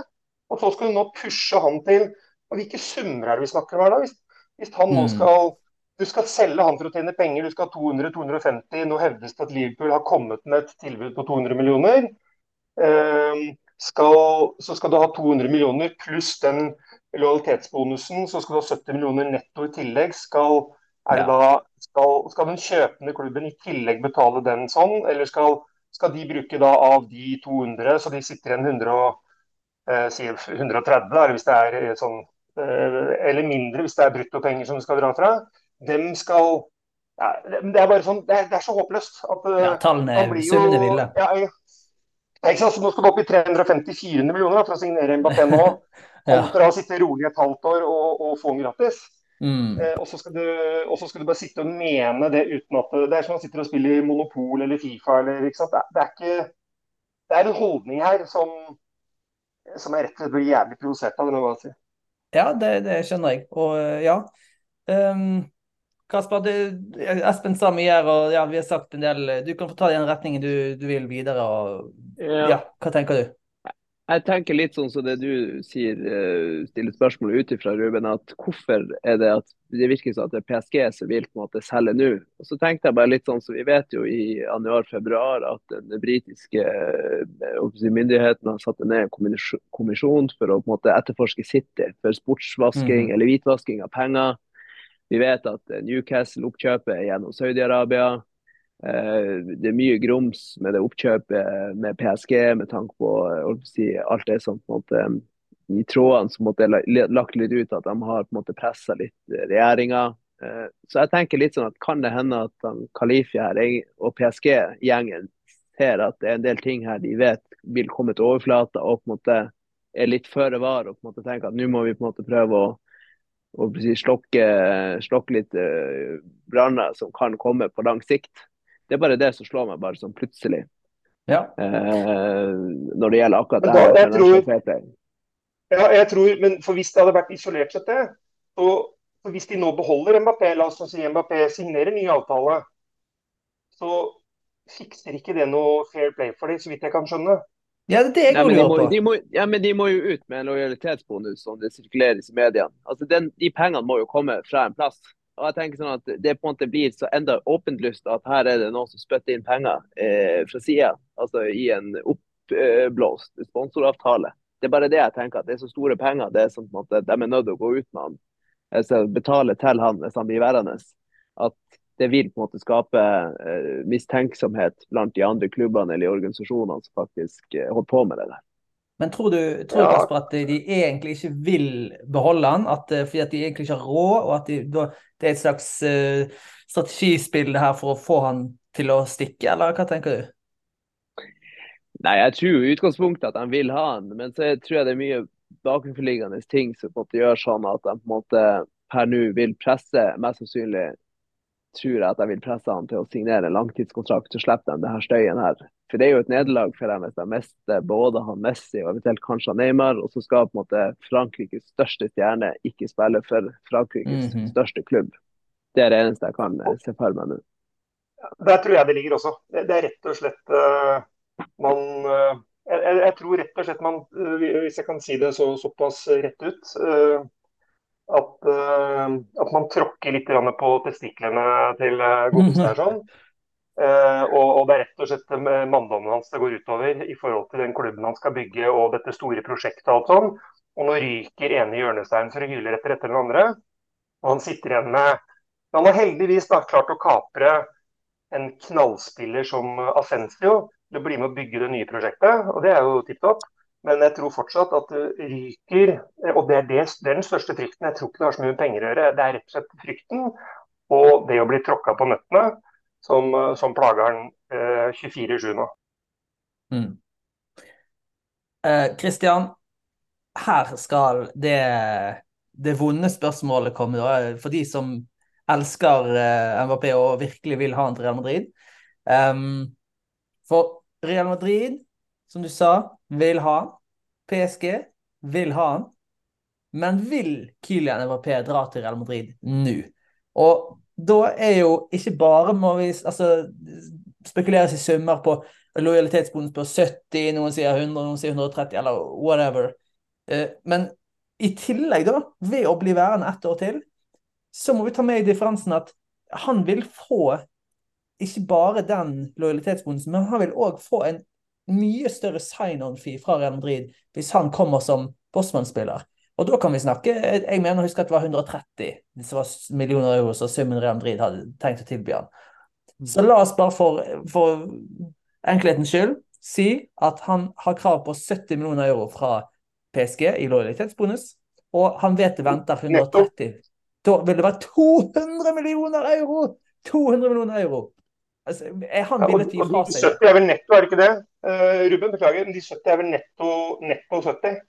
Og så skal du nå pushe han til og Hvilke summer er det vi snakker om her da? Hvis, hvis han nå mm. skal du skal selge han for å tjene penger, du skal ha 200-250. Nå hevdes det at Liverpool har kommet med et tilbud på 200 millioner. Uh, skal, så skal du ha 200 millioner pluss den lojalitetsbonusen, så skal du ha 70 millioner netto i tillegg. Skal, ja. da, skal, skal, den kjøpende klubben i tillegg betale den sånn, eller skal, skal de bruke da av de 200, så de sitter igjen 100 eh, 130, eller hvis det er eh, sånn eh, eller mindre hvis det er bruttopenger som du skal dra fra dem skal ja, Det er bare sånn, det er, det er så håpløst. At, ja, tallene, er summene ville. Ja, ikke sant? Så nå skal du opp i 350-400 millioner for å signere Mbappé nå. Kontra ja. å sitte rolig et halvt år og, og få den gratis. Mm. Eh, og, så skal du, og så skal du bare sitte og mene det uten at Det er som man sitter og spiller Monopol eller Fifa. Eller, ikke sant? Det, det, er ikke, det er en holdning her som, som jeg rett og slett blir jævlig provosert av. Det må jeg si. Ja, det, det skjønner jeg. Og ja. Um, Kasper, du, Espen sa mye her, og ja, vi har sagt en del Du kan få ta den retningen du, du vil videre. og ja. ja, Hva tenker du? Jeg tenker litt sånn som det du sier, uh, stiller spørsmål ut ifra, Ruben. at Hvorfor er det at det virker som at det er PSG som vil på en måte selge nå? Og så tenkte jeg bare litt sånn, så Vi vet jo i januar-februar at den britiske myndigheten myndighetene har satt ned en kommisjon for å på en måte etterforske City for sportsvasking mm. eller hvitvasking av penger. Vi vet at Newcastle-oppkjøpet er gjennom Saudi-Arabia. Eh, det er mye grums med det oppkjøpet med PSG med tanke på si, alt det som på en måte i trådene som måtte lagt litt ut at de har på en måte pressa litt regjeringa. Eh, så jeg tenker litt sånn at kan det hende at Kalifi her og PSG-gjengen ser at det er en del ting her de vet vil komme til overflata og på en måte er litt føre var og på en måte tenker at nå må vi på en måte prøve å, si, slokke, slokke litt uh, branner som kan komme på lang sikt. Det er bare det som slår meg bare sånn plutselig. Ja. Eh, når det gjelder akkurat det her. Jeg tror, ja, jeg tror, men for Hvis det hadde vært isolert sett, det, så, så hvis de nå beholder Mbappé, la oss si Mbappé signerer ny avtale, så fikser ikke det noe fair play for dem, så vidt jeg kan skjønne. Ja, det er jeg på. De må, ja, men de må jo ut med en lojalitetsbonus som det sirkuleres i mediene. Altså, den, De pengene må jo komme fra en plass. Og jeg tenker sånn at Det på en måte blir så enda åpenlyst at her er det noen som spytter inn penger eh, fra sida. Altså i en oppblåst sponsoravtale. Det er bare det jeg tenker, at det er så store penger. det er sånn at De er nødt til å gå ut med han. Altså, betale til han hvis han blir værende. At det vil på en måte skape eh, mistenksomhet blant de andre klubbene eller organisasjonene som faktisk eh, holder på med det der. Men tror du tror ja. Kasper, at de egentlig ikke vil beholde han, at, eh, fordi at de egentlig ikke har råd, og at de, det er et slags uh, strategispill her for å få han til å stikke, eller hva tenker du? Nei, Jeg tror i utgangspunktet at de vil ha han, men så tror jeg det er mye bakenforliggende ting som på en måte gjør sånn at de på en måte per nå vil presse mest sannsynlig tror jeg at jeg vil presse han til å signere en langtidskontrakt, så slipper de det her støyen her. For Det er jo et nederlag for dem hvis de mister både han Messi og eventuelt kanskje Neymar, og så skal på en måte Frankrikes største stjerne ikke spille for Frankrikes mm -hmm. største klubb. Det er det eneste jeg kan eh, se for meg nå. Der tror jeg det ligger også. Det, det er rett og slett uh, man uh, jeg, jeg, tror rett og slett man, uh, hvis jeg kan si det så, såpass rett ut at, uh, at, man tråkker litt på testiklene til uh, her sånn. Uh, og, og, det er rett og slett manndommen hans det går utover i forhold til den klubben han skal bygge og dette store prosjektet og alt sånn. Og nå ryker ene hjørnesteinen for å hyle etter etter den andre. Og han sitter igjen med Han har heldigvis da klart å kapre en knallspiller som Ascensio til å bli med å bygge det nye prosjektet, og det er jo tipp topp. Men jeg tror fortsatt at det ryker, og det er, det, det er den største frykten. Jeg tror ikke det har så mye penger å gjøre. Det er rett og slett frykten og det å bli tråkka på nøttene som, som plager han eh, 24-7 nå. Mm. Eh, her skal det, det vonde spørsmålet komme. Da, for de som elsker eh, MVP og virkelig vil ha en til Real Madrid. Um, for Real Madrid, som du sa, vil ha han. PSG vil ha han. Men vil Kylian Mbappé dra til Real Madrid nå? Og da er jo ikke bare må vi altså, spekuleres i summer på lojalitetsbonus på 70, noen sier 100, noen sier 130, eller whatever. Eh, men i tillegg, da, ved å bli værende ett år til, så må vi ta med i differensen at han vil få ikke bare den lojalitetsbonusen, men han vil òg få en mye større sign-on-fee fra Real Madrid hvis han kommer som Bosman-spiller. Og da kan vi snakke Jeg mener husk at det var 130 det var millioner euro som summen Real Madrid hadde tenkt å tilby han. Så la oss bare for, for enkelhetens skyld si at han har krav på 70 millioner euro fra PSG i lojalitetsbonus, og han vet det venter 130. Da vil det være 200 millioner euro! 200 millioner euro! Altså, er han ja, og, og, fra 70 er vel netto, er det ikke det? Uh, Ruben, beklager. De 70 er vel netto, netto 70?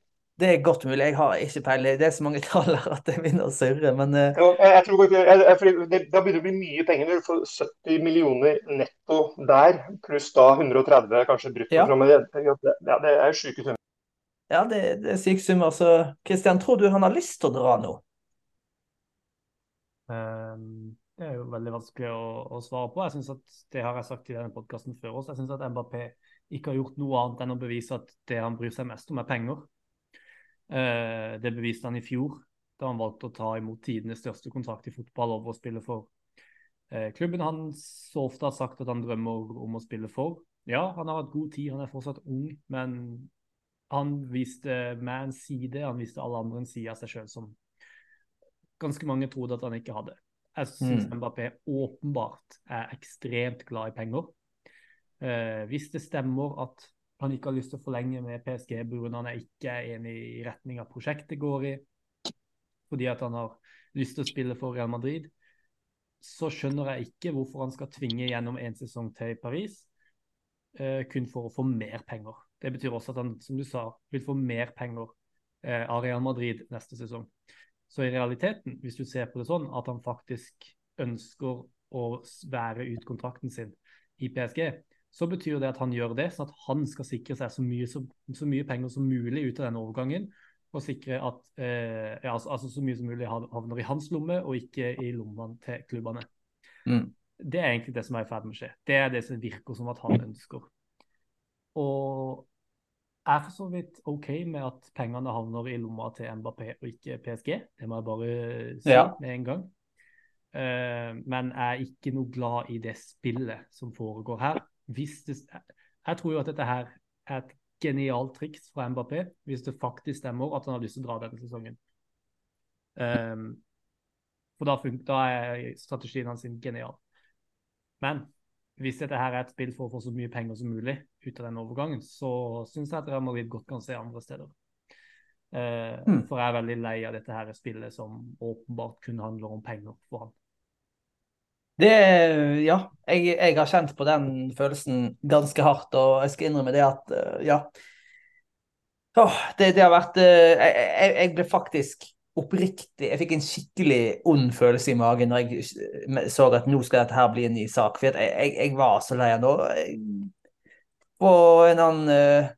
Det er godt mulig. Jeg har ikke peiling. Det er så mange tall her at jeg begynner å surre, men uh... jo, jeg, tror jeg, jeg, det, Da begynner det å bli mye penger når du får 70 millioner netto der, pluss da 130 kanskje brutto. Ja. Det, ja, det er sjuke summer. Ja, det, det er syke summer. Så Kristian, tror du han har lyst til å dra nå? Um, Det er jo veldig vanskelig å, å svare på. Jeg synes at Det har jeg sagt i denne podkasten før også. Jeg syns at Mbappé ikke har gjort noe annet enn å bevise at det han bryr seg mest om, er penger. Eh, det beviste han i fjor, da han valgte å ta imot tidenes største kontrakt i fotball over å spille for eh, klubben han så ofte har sagt at han drømmer om å spille for. Ja, han har hatt god tid, han er fortsatt ung, men han viste meg en side, han viste alle andre en side av seg sjøl som ganske mange trodde at han ikke hadde. Jeg syns mm. Mbappé åpenbart er ekstremt glad i penger. Eh, hvis det stemmer at han ikke har lyst til å forlenge med PSG pga. han er ikke enig i retning av prosjektet går i, fordi at han har lyst til å spille for Real Madrid, så skjønner jeg ikke hvorfor han skal tvinge gjennom en sesong til i Paris, eh, kun for å få mer penger. Det betyr også at han, som du sa, vil få mer penger eh, av Real Madrid neste sesong. Så i realiteten, hvis du ser på det sånn at han faktisk ønsker å være ut kontrakten sin i PSG, så betyr det at han gjør det, sånn at han skal sikre seg så mye, så, så mye penger som mulig ut av denne overgangen. Og sikre at eh, ja, altså, altså, så mye som mulig havner i hans lomme, og ikke i lommene til klubbene. Mm. Det er egentlig det som er i ferd med å skje. Det er det som virker som at han ønsker. Og er for så vidt OK med at pengene havner i lomma til Mbappé og ikke PSG. Det må jeg bare si ja. med en gang. Uh, men jeg er ikke noe glad i det spillet som foregår her. Det, jeg tror jo at dette her er et genialt triks fra Mbappé, hvis det faktisk stemmer at han har lyst til å dra denne sesongen. Um, for da, da, er strategien hans genial. Men hvis dette her er et spill for å få så mye penger som mulig ut av den overgangen, så syns jeg at Real Madrid godt kan se andre steder. Uh, mm. For jeg er veldig lei av dette her spillet som åpenbart kun handler om penger for han. Det, ja, jeg, jeg, har kjent på den følelsen ganske hardt, og jeg skal innrømme det at eh, ja. Åh, det, det, har vært eh, jeg, jeg ble faktisk oppriktig Jeg fikk en skikkelig ond følelse i magen når jeg så at nå skal dette her bli en ny sak. For jeg, jeg, jeg var så lei av nå. På en annen uh,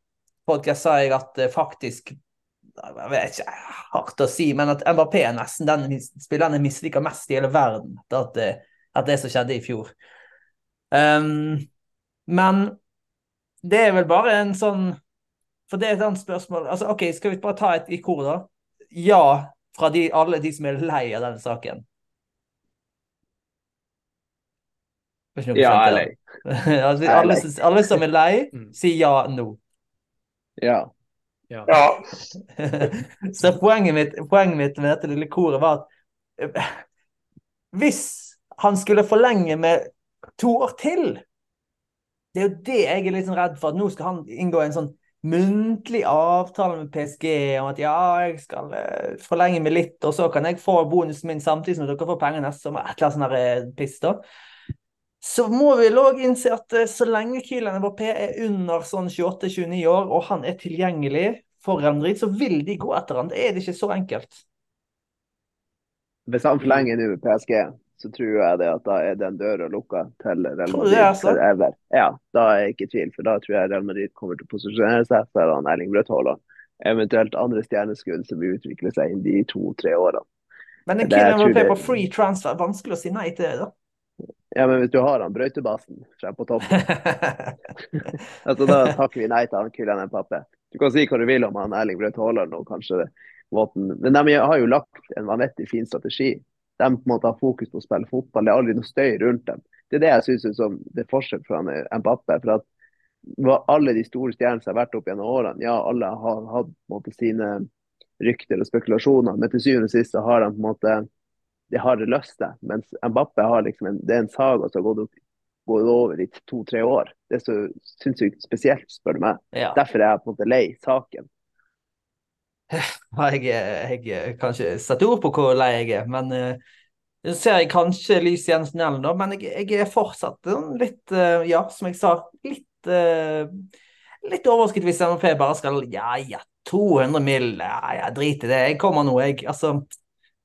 podkast sa jeg at uh, faktisk Jeg vet ikke, hardt å si, men at Mbappé er nesten den spilleren jeg misliker mest i hele verden. At, at det som skjedde i fjor. Um, men det er vel bare en sånn For det er et annet spørsmål. Altså, OK, skal vi bare ta et i kor, da? Ja, fra de, alle de som er lei av denne saken? Ja, jeg er lei. altså, alle, alle, som er lei, mm. sier ja nå. Ja. Ja. Så poenget mitt, poenget mitt, med dette lille koret var at eh, hvis han skulle forlenge med to år til Det er jo det jeg er litt sånn redd for, at nå skal han inngå en sånn muntlig avtale med PSG om at ja, jeg skal uh, forlenge med litt, og så kan jeg få bonusen min samtidig som dere får penger neste sommer. Et eller annet sånt eh, piss, da. Så må vi òg innse at uh, så lenge Kylian Mbappé er under sånn 28-29 år, og han er tilgjengelig for Real Madrid, så vil de gå etter han. Det er det ikke så enkelt. Hvis han forlenger nå PSG, så tror jeg det at da er den døra lukka til Real Madrid altså? forever. Ja, da er jeg ikke i tvil, for da tror jeg Real Madrid kommer til å posisjonere seg for han Erling Braut Haaland. Eventuelt andre stjerneskudd som vil utvikle seg inn de to-tre årene. Men en kid Mbappé på free transfer, vanskelig å si nei til det, da? Ja, men hvis du har han brøytebasen frem på toppen, altså, da takker vi nei til han Kylian Mbappé. Du kan si hva du vil om han Erling Braut Haaland og kanskje Våten, Men de har jo lagt en vanvittig fin strategi de på en måte har fokus på å spille fotball. Det er aldri noe støy rundt dem. Det er det jeg syns er det er forskjell fra Mbappé. for at alle de store stjernene som har vært opp gjennom årene, ja, alle har hatt måte, sine rykter og spekulasjoner, men til syvende og sist har de på en måte det har det løst det. Mens Mbappé har liksom en, det er en saga som har gått, opp, gått over i to-tre år. Det er så sinnssykt spesielt, spør du meg. Ja. Derfor er jeg på en måte lei saken. Jeg, jeg kan ikke sette ord på hvor lei jeg er, men uh, ser jeg kanskje lys i tunnelen, da. Men jeg, jeg, er fortsatt litt, uh, ja, som jeg sa, litt uh, litt overrasket hvis MFP bare skal Ja, ja, 200 mill. Ja, ja, drit i det. Jeg kommer nå, jeg. Altså,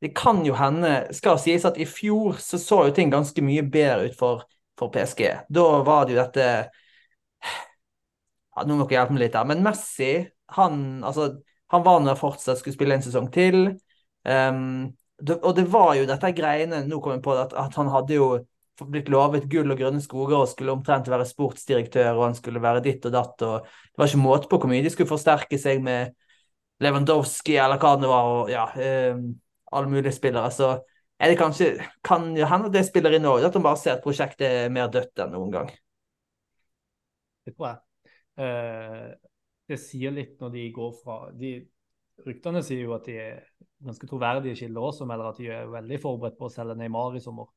det kan jo hende Skal sies at i fjor så så jo ting ganske mye bedre ut for, for PSG. Da var det jo dette ja, Nå må dere hjelpe meg litt her, men Messi, han altså han var nå fortsatt skulle spille en sesong til. Um, Og det var jo dette greiene Nå kom jeg på at, at han hadde jo blitt lovet gull og grønne skoger og skulle omtrent være sportsdirektør, og han skulle være ditt og datt, og det var ikke måte på hvor mye de skulle forsterke seg med Lewandowski eller hva det var, og ja, um, alle mulige spillere. Så er det kanskje Kan jo hende det spiller inn òg, at han bare ser at prosjektet er mer dødt enn noen gang. Det tror jeg. Uh, det sier litt når de går fra de, Ryktene sier jo at de er ganske troverdige kilder også, melder at de er veldig forberedt på å selge Neymar i sommer.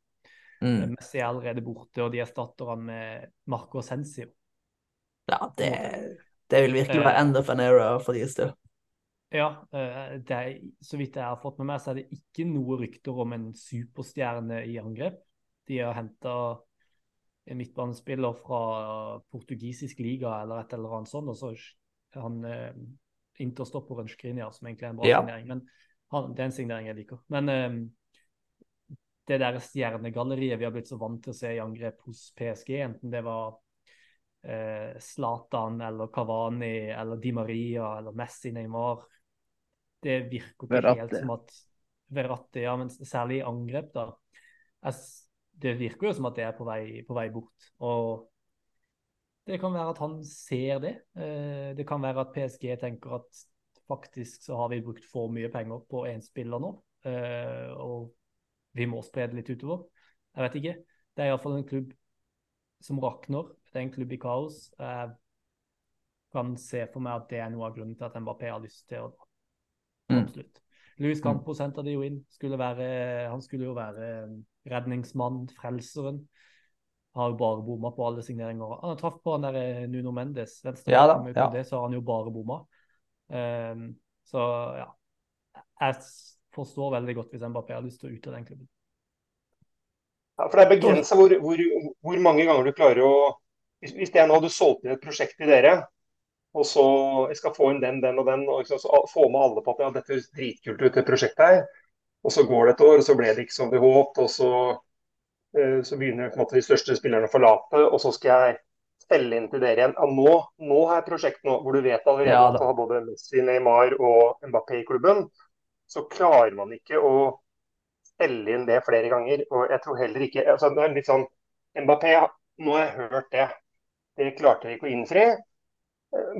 Mm. Messi er allerede borte, og de erstatter han med Marco Sensio. Ja, det, det vil virkelig være end of an era for deres del. Ja, eh, er, så vidt jeg har fått med meg, så er det ikke noe rykter om en superstjerne i angrep. De har henta en midtbanespiller fra portugisisk liga eller et eller annet sånt, og så han eh, interstopperen Skriniar, som egentlig er en bra ja. signering. Men han, det er en signering jeg liker. Men eh, det der stjernegalleriet vi har blitt så vant til å se i angrep hos PSG, enten det var Zlatan eh, eller Cavani eller Di Maria eller Messi, Neymar det virker ikke Verratti. helt som at Verratti, ja, men særlig i angrep, da. Det virker jo som at det er på vei, på vei bort. Og det kan være at han ser det. Eh, det kan være at PSG tenker at faktisk så har vi brukt for mye penger på én spiller nå, eh, og vi må spre det litt utover. Jeg vet ikke. Det er iallfall en klubb som rakner. Det er en klubb i kaos. Jeg kan se for meg at det er noe av grunnen til at Mbappé har lyst til å. Mm. Absolutt. Louis Campo Campos det de jo inn. Skulle være, han skulle jo være redningsmann, frelseren. Har jo bare bomma på alle signeringer. Han traff på han der eh, Nuno Mendes. Venstre, ja, da, ja. Det, så har han jo bare bomma. Um, så ja. Jeg forstår veldig godt hvis Mbappé har lyst til å ut av den klubben. Ja, for Det er begrensa hvor, hvor, hvor, mange ganger du klarer å Hvis, hvis jeg nå hadde solgt inn et prosjekt til dere, og så jeg skal få inn den, den og den, og liksom, få med alle på at ja, dette høres dritkult ut, det prosjektet her. Og så går det et år, og så ble det ikke som vi håpet. Og så, så begynner måte, de største spillerne å forlate, og så skal jeg stelle inn til dere igjen. Ja, nå, nå har jeg prosjekt nå, hvor du vet allerede ja, at du har både Messi, Neymar og Mbappé i klubben. Så klarer man ikke å stelle inn det flere ganger. Og jeg tror heller ikke altså, det er litt sånn Mbappé, nå har jeg hørt det. Det klarte jeg ikke å innfri.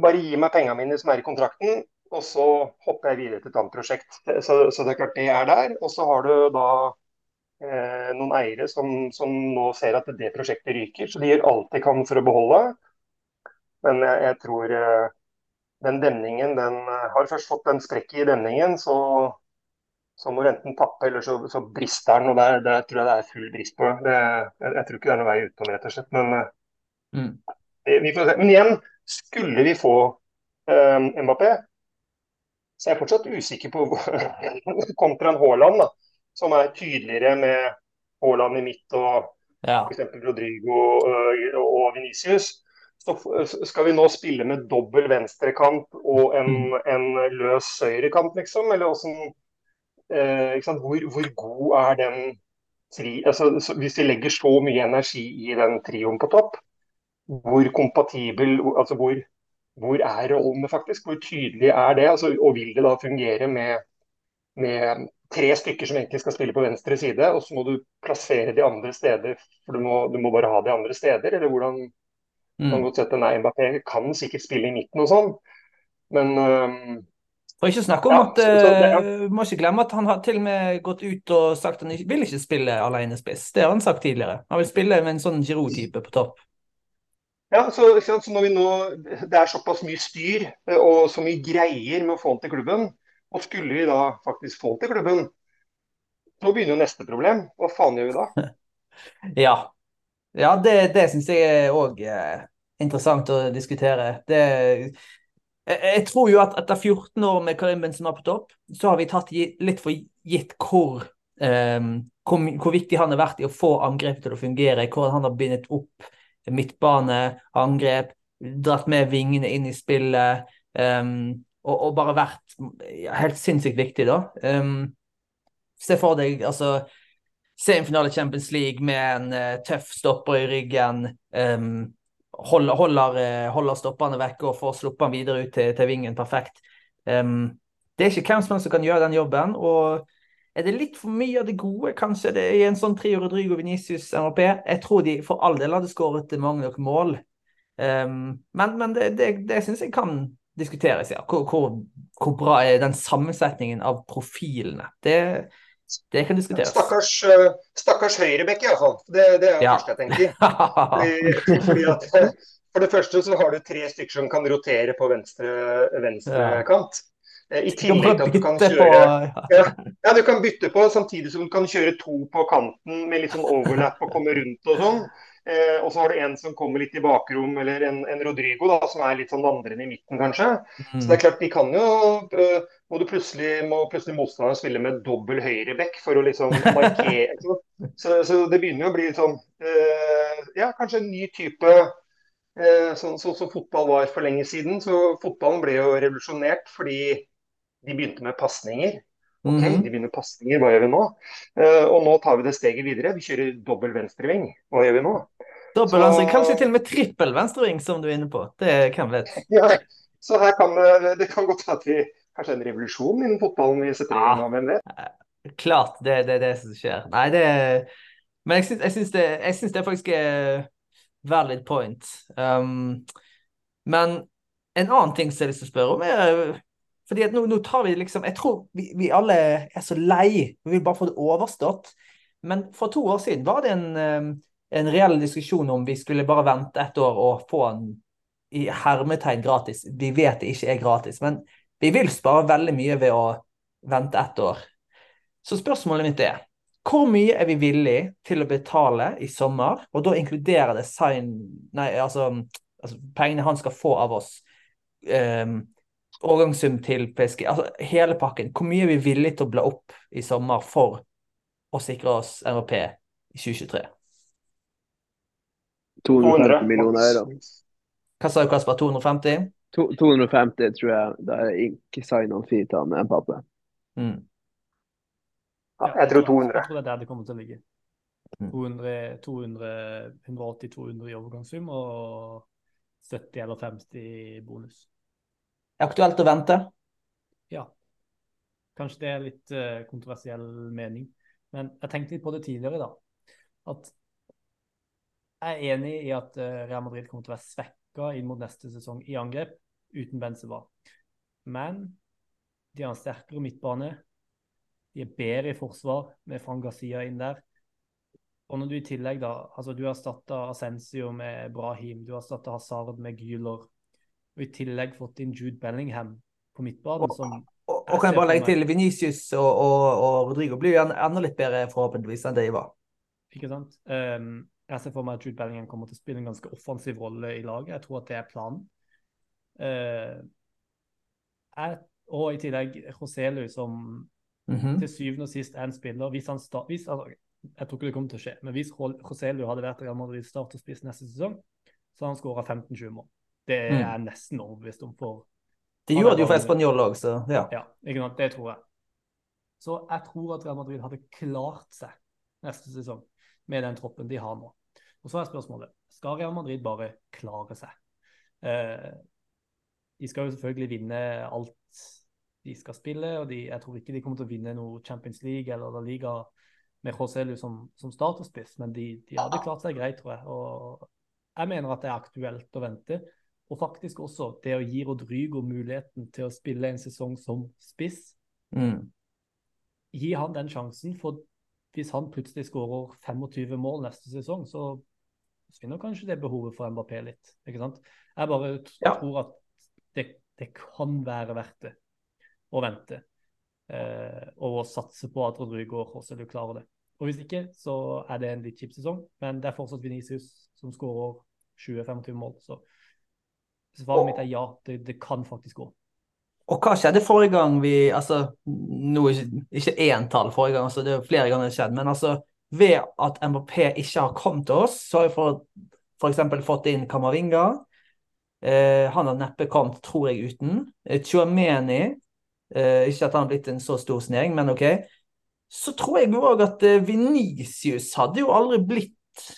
Bare gi meg pengene mine som er i kontrakten, og så hopper jeg videre til et annet prosjekt. Så, så det er klart det er der. Og så har du da eh, noen eiere som, som, nå ser at det prosjektet ryker, så de gjør alt de kan for å beholde. Men jeg, jeg tror eh, den demningen, den eh, har først fått en sprekk i demningen, så, så må du enten tappe eller så, så brister den. og der, der, tror jeg det er full brist på. Det, jeg, jeg, tror ikke det er noen vei utenom, rett og slett. Men, eh, mm. vi får se. men igjen, skulle vi få um, Mbappé, så er jeg fortsatt usikker på kontra en Haaland, da, som er tydeligere med Haaland i midt og ja. f.eks. Rodrigo og, og Venicius. Så skal vi nå spille med dobbel venstrekant og en, mm. en løs høyrekant, liksom? Eller hvordan, eh, hvor, hvor, god er den tri... Altså, hvis vi legger så mye energi i den trioen på topp, hvor kompatibel altså hvor, hvor er rollene faktisk? Hvor tydelig er det? Altså, og vil det da fungere med, med, tre stykker som egentlig skal spille på venstre side, og så må du plassere de andre steder, for du må, du må bare ha de andre steder? Eller hvordan mm. kan godt sette Nei, Mbappé kan sikkert spille i midten og sånn, men um, for ikke snakke om ja, at så, så, ja. uh, Må ikke glemme at han har til og med gått ut og sagt at han vil ikke spille alene spiss. Det har han sagt tidligere. Han vil spille med en sånn Giroud-type på topp. Ja, så, så, når vi nå, Det er såpass mye styr eh, og så mye greier med å få han til klubben. Og skulle vi da faktisk få til klubben, så begynner jo neste problem. Hva faen gjør vi da? Ja, ja det, det syns jeg òg er interessant å diskutere. Det, jeg, jeg, tror jo at etter 14 år med Karim Benzema på topp, så har vi tatt litt for gitt hvor, um, hvor, hvor viktig han har vært i å få angrepet til å fungere, hvordan han har bindet opp midtbane, angrep, dratt med vingene inn i spillet. Um, og, og, bare vært helt sinnssykt viktig, da. Um, se for deg altså semifinale Champions League med en uh, tøff stopper i ryggen. Um, holder, holder, uh, holder, stopperne vekke og får sluppet han videre ut til, til vingen perfekt. Um, det er ikke hvem som helst som kan gjøre den jobben. og Er det litt for mye av det gode, kanskje, det i en sånn trio Rodrigo Venicius MRP? Jeg tror de for all del hadde skåret mange nok mål. Um, men, men, det, det, det syns jeg kan diskuteres, ja. Hvor, hvor, hvor, bra er den sammensetningen av profilene? Det, det kan diskuteres. Stakkars, uh, stakkars høyrebekk, iallfall. Det, det er det ja. første jeg tenker. fordi, at, for det første så har du tre stykker som kan rotere på venstre, venstre kant. Eh, I tillegg til at du kan kjøre ja, ja, du kan bytte på samtidig som du kan kjøre to på kanten med litt sånn overlap og komme rundt og sånn. Eh, og så har du en som kommer litt i bakrom, eller en, en Rodrigo da, som er litt sånn vandrende i midten, kanskje. Mm. Så det er klart, de kan jo eh, Må du plutselig, må plutselig motstanderen spille med dobbel høyrebekk for å liksom markere så, så, det begynner jo å bli sånn eh, Ja, kanskje en ny type uh, Sånn som så, så fotball var for lenge siden. Så fotballen ble jo revolusjonert fordi de begynte med pasninger. Ok, -hmm. De begynner pasninger, hva gjør vi nå? Uh, og nå tar vi det steget videre. Vi kjører dobbel venstreving. Hva gjør vi nå? Dobbel venstre, Kanskje til og med trippel venstreving, som du er inne på. Det kan vet. Ja, så her kan det kan godt være at vi kanskje en revolusjon innen fotballen vi setter inn nå, hvem vet? Eh, klart det, det er det som skjer. Nei, det Men jeg syns, jeg syns, det, jeg syns det faktisk er valid point. Um, men en annen ting som jeg har lyst til å spørre om, er fordi at nå, nå, tar vi liksom Jeg tror vi, vi, alle er så lei. Vi vil bare få det overstått. Men for to år siden var det en, ehm, en reell diskusjon om vi skulle bare vente et år og få en i hermetegn gratis. Vi vet det ikke er gratis, men vi vil spare veldig mye ved å vente ett år. Så spørsmålet mitt er hvor mye er vi villig til å betale i sommer? Og da inkluderer det sign... Nei, altså, altså pengene han skal få av oss. Um, årgangssum til PSG, altså hele pakken. Hvor mye er vi villige til å bla opp i sommer for å sikre oss MRP i 2023? 250 millioner euro. Hva sa du, Kasper? 250? 250 tror jeg. Da er ikke sign on fee til Mbappé. Mm. Ja, jeg tror 200. Jeg tror det er der det kommer til å ligge. 180-200 i overgangssum og 70 eller 50 i bonus aktuelt å vente? Ja. Kanskje det er litt uh, kontroversiell mening. Men jeg tenkte litt på det tidligere, da. At jeg er enig i at uh, Real Madrid kommer til å være svekka inn mot neste sesong i angrep uten Benzema. Men de har en sterkere midtbane. De er bedre i forsvar med Fran Garcia inn der. Og når du i tillegg da, altså du erstatta Ascensio med Brahim, du har erstatta Hazard med Güler, og i tillegg fått inn Jude Bellingham på midtbanen. som og, og, kan jeg bare legge til Venicius og, og, og Rodrigo blir jo enda litt bedre forhåpentligvis enn det de var. Ikke sant. Um, jeg ser for meg at Jude Bellingham kommer til å spille en ganske offensiv rolle i laget. Jeg tror at det er planen. Uh, jeg, og i tillegg Roselu, som mm -hmm. til syvende og sist er en spiller hvis han start, hvis, altså, Jeg tror ikke det kommer til å skje, men hvis Roselu hadde vært Real Madrid starterspiss neste sesong, så hadde han skåra 15-20 mål. Det er jeg mm. nesten overbevist om. for De gjorde det jo for Español òg, så ja. ja ikke sant? Det tror jeg. Så jeg tror at Real Madrid hadde klart seg neste sesong med den troppen de har nå. Og så er spørsmålet skal Real Madrid bare klare seg. Eh, de skal jo selvfølgelig vinne alt de skal spille, og de, jeg tror ikke de kommer til å vinne noe Champions League eller La Liga med Joselu som, som starterspiss, men de, de hadde klart seg greit, tror jeg. Og jeg mener at det er aktuelt å vente. Og faktisk også det å gi Rodrygo muligheten til å spille en sesong som spiss. Mm. Gi han den sjansen, for hvis han plutselig skårer 25 mål neste sesong, så forsvinner kanskje det behovet for Mbappé litt. ikke sant? Jeg bare ja. tror at det, det, kan være verdt det å vente. Eh, og å satse på at Rodrygo også vil klarer det. Og Hvis ikke, så er det en litt kjip sesong, men det er fortsatt Venicius som skårer 20-25 mål. så Svaret mitt er ja, det, det, kan faktisk gå. Og hva skjedde forrige gang vi altså, nå Ikke, ikke én tall forrige gang, altså, det er flere ganger det har skjedd, men altså ved at MBP ikke har kommet til oss, så har vi eksempel fått inn Kamavinga. Eh, han har neppe kommet, tror jeg, uten. Eh, Chuameni eh, Ikke at han har blitt en så stor sneg, men OK. Så tror jeg òg at eh, Venicius hadde jo aldri blitt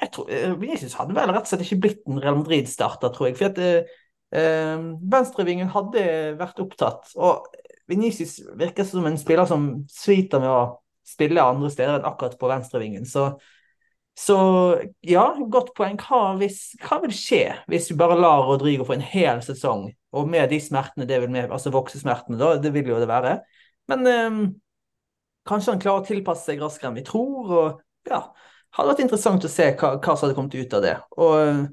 jeg tror, eh, Vinicius hadde vel rett og slett ikke blitt en Real Madrid-starter, tror jeg. For at eh, eh, venstrevingen hadde vært opptatt. Og Venicius virker som en spiller som sliter med å spille andre steder enn akkurat på venstrevingen. Så, så ja, godt poeng. Hva, hvis, hva, vil skje hvis vi bare lar Rodrigo få en hel sesong, og med de smertene det vil med, altså voksesmertene, da, det vil jo det være. Men um, kanskje han klarer å tilpasse seg raskere enn vi tror. og ja, hadde vært interessant å se hva, hva som hadde kommet ut av det. Og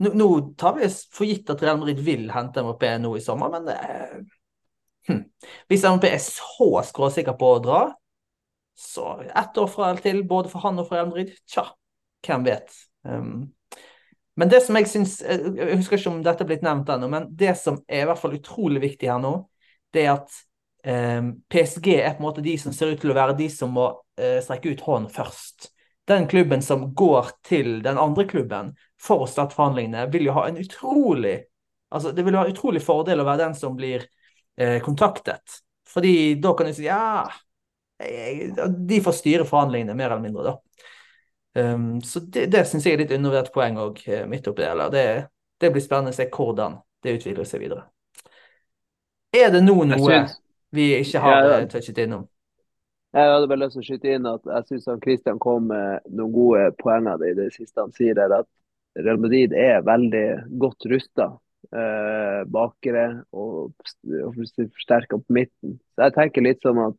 nå, nå tar vi for gitt at Real Madrid vil hente MRP nå i sommer, men eh, hm. hvis MRP er så skråsikker på å dra, så ett år fra eller til, både for han og for Real Madrid, tja, hvem vet. Um, men det som jeg syns Jeg husker ikke om dette er blitt nevnt ennå, men det som er i hvert fall utrolig viktig her nå, det er at um, PSG er på en måte de som ser ut til å være de som må uh, strekke ut hånden først den klubben som går til den andre klubben for å starte forhandlingene, vil jo ha en utrolig altså Det vil ha en utrolig fordel å være den som blir eh, kontaktet. Fordi da kan du si ja, de får styre forhandlingene, mer eller mindre, da. Um, så det, det syns jeg er litt undervurdert poeng òg, eh, midt oppi det. Det, det blir spennende å se hvordan det utvikler seg videre. Er det nå noe vi ikke har ja, ja. Eh, touchet innom? Jeg hadde bare lyst til å skyte inn at jeg syns Christian kom med noen gode poenger i det siste han sier. der, At Real Madrid er veldig godt rusta eh, bakere og, og forsterka på midten. Så jeg tenker litt sånn at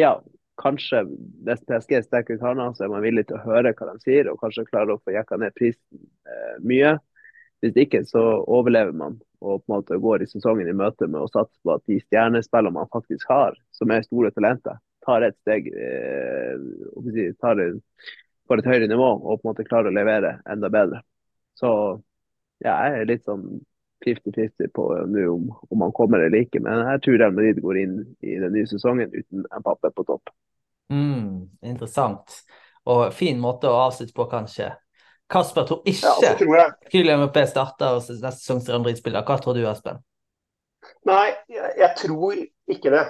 ja, kanskje hvis PSG strekker ut hånda, så er man villig til å høre hva de sier, og kanskje klarer å få jekka ned prisen eh, mye. Hvis ikke så overlever man og på en måte går i sesongen i møte med å satse på at de stjernespillene man faktisk har, som er store talenter, tar et steg eh, tar på et høyere nivå og på en måte klarer å levere enda bedre. Så ja, jeg er litt sånn 50-50 på nå om, om man kommer eller ikke. Men jeg tror Real går inn i den nye sesongen uten en pappe på topp. Mm, interessant. Og fin måte å avslutte på, kanskje. Kasper tror ikke ja, tror jeg... Kylian MP starter neste sesongs Real Hva tror du, Espen? Nei, jeg, jeg, tror ikke det.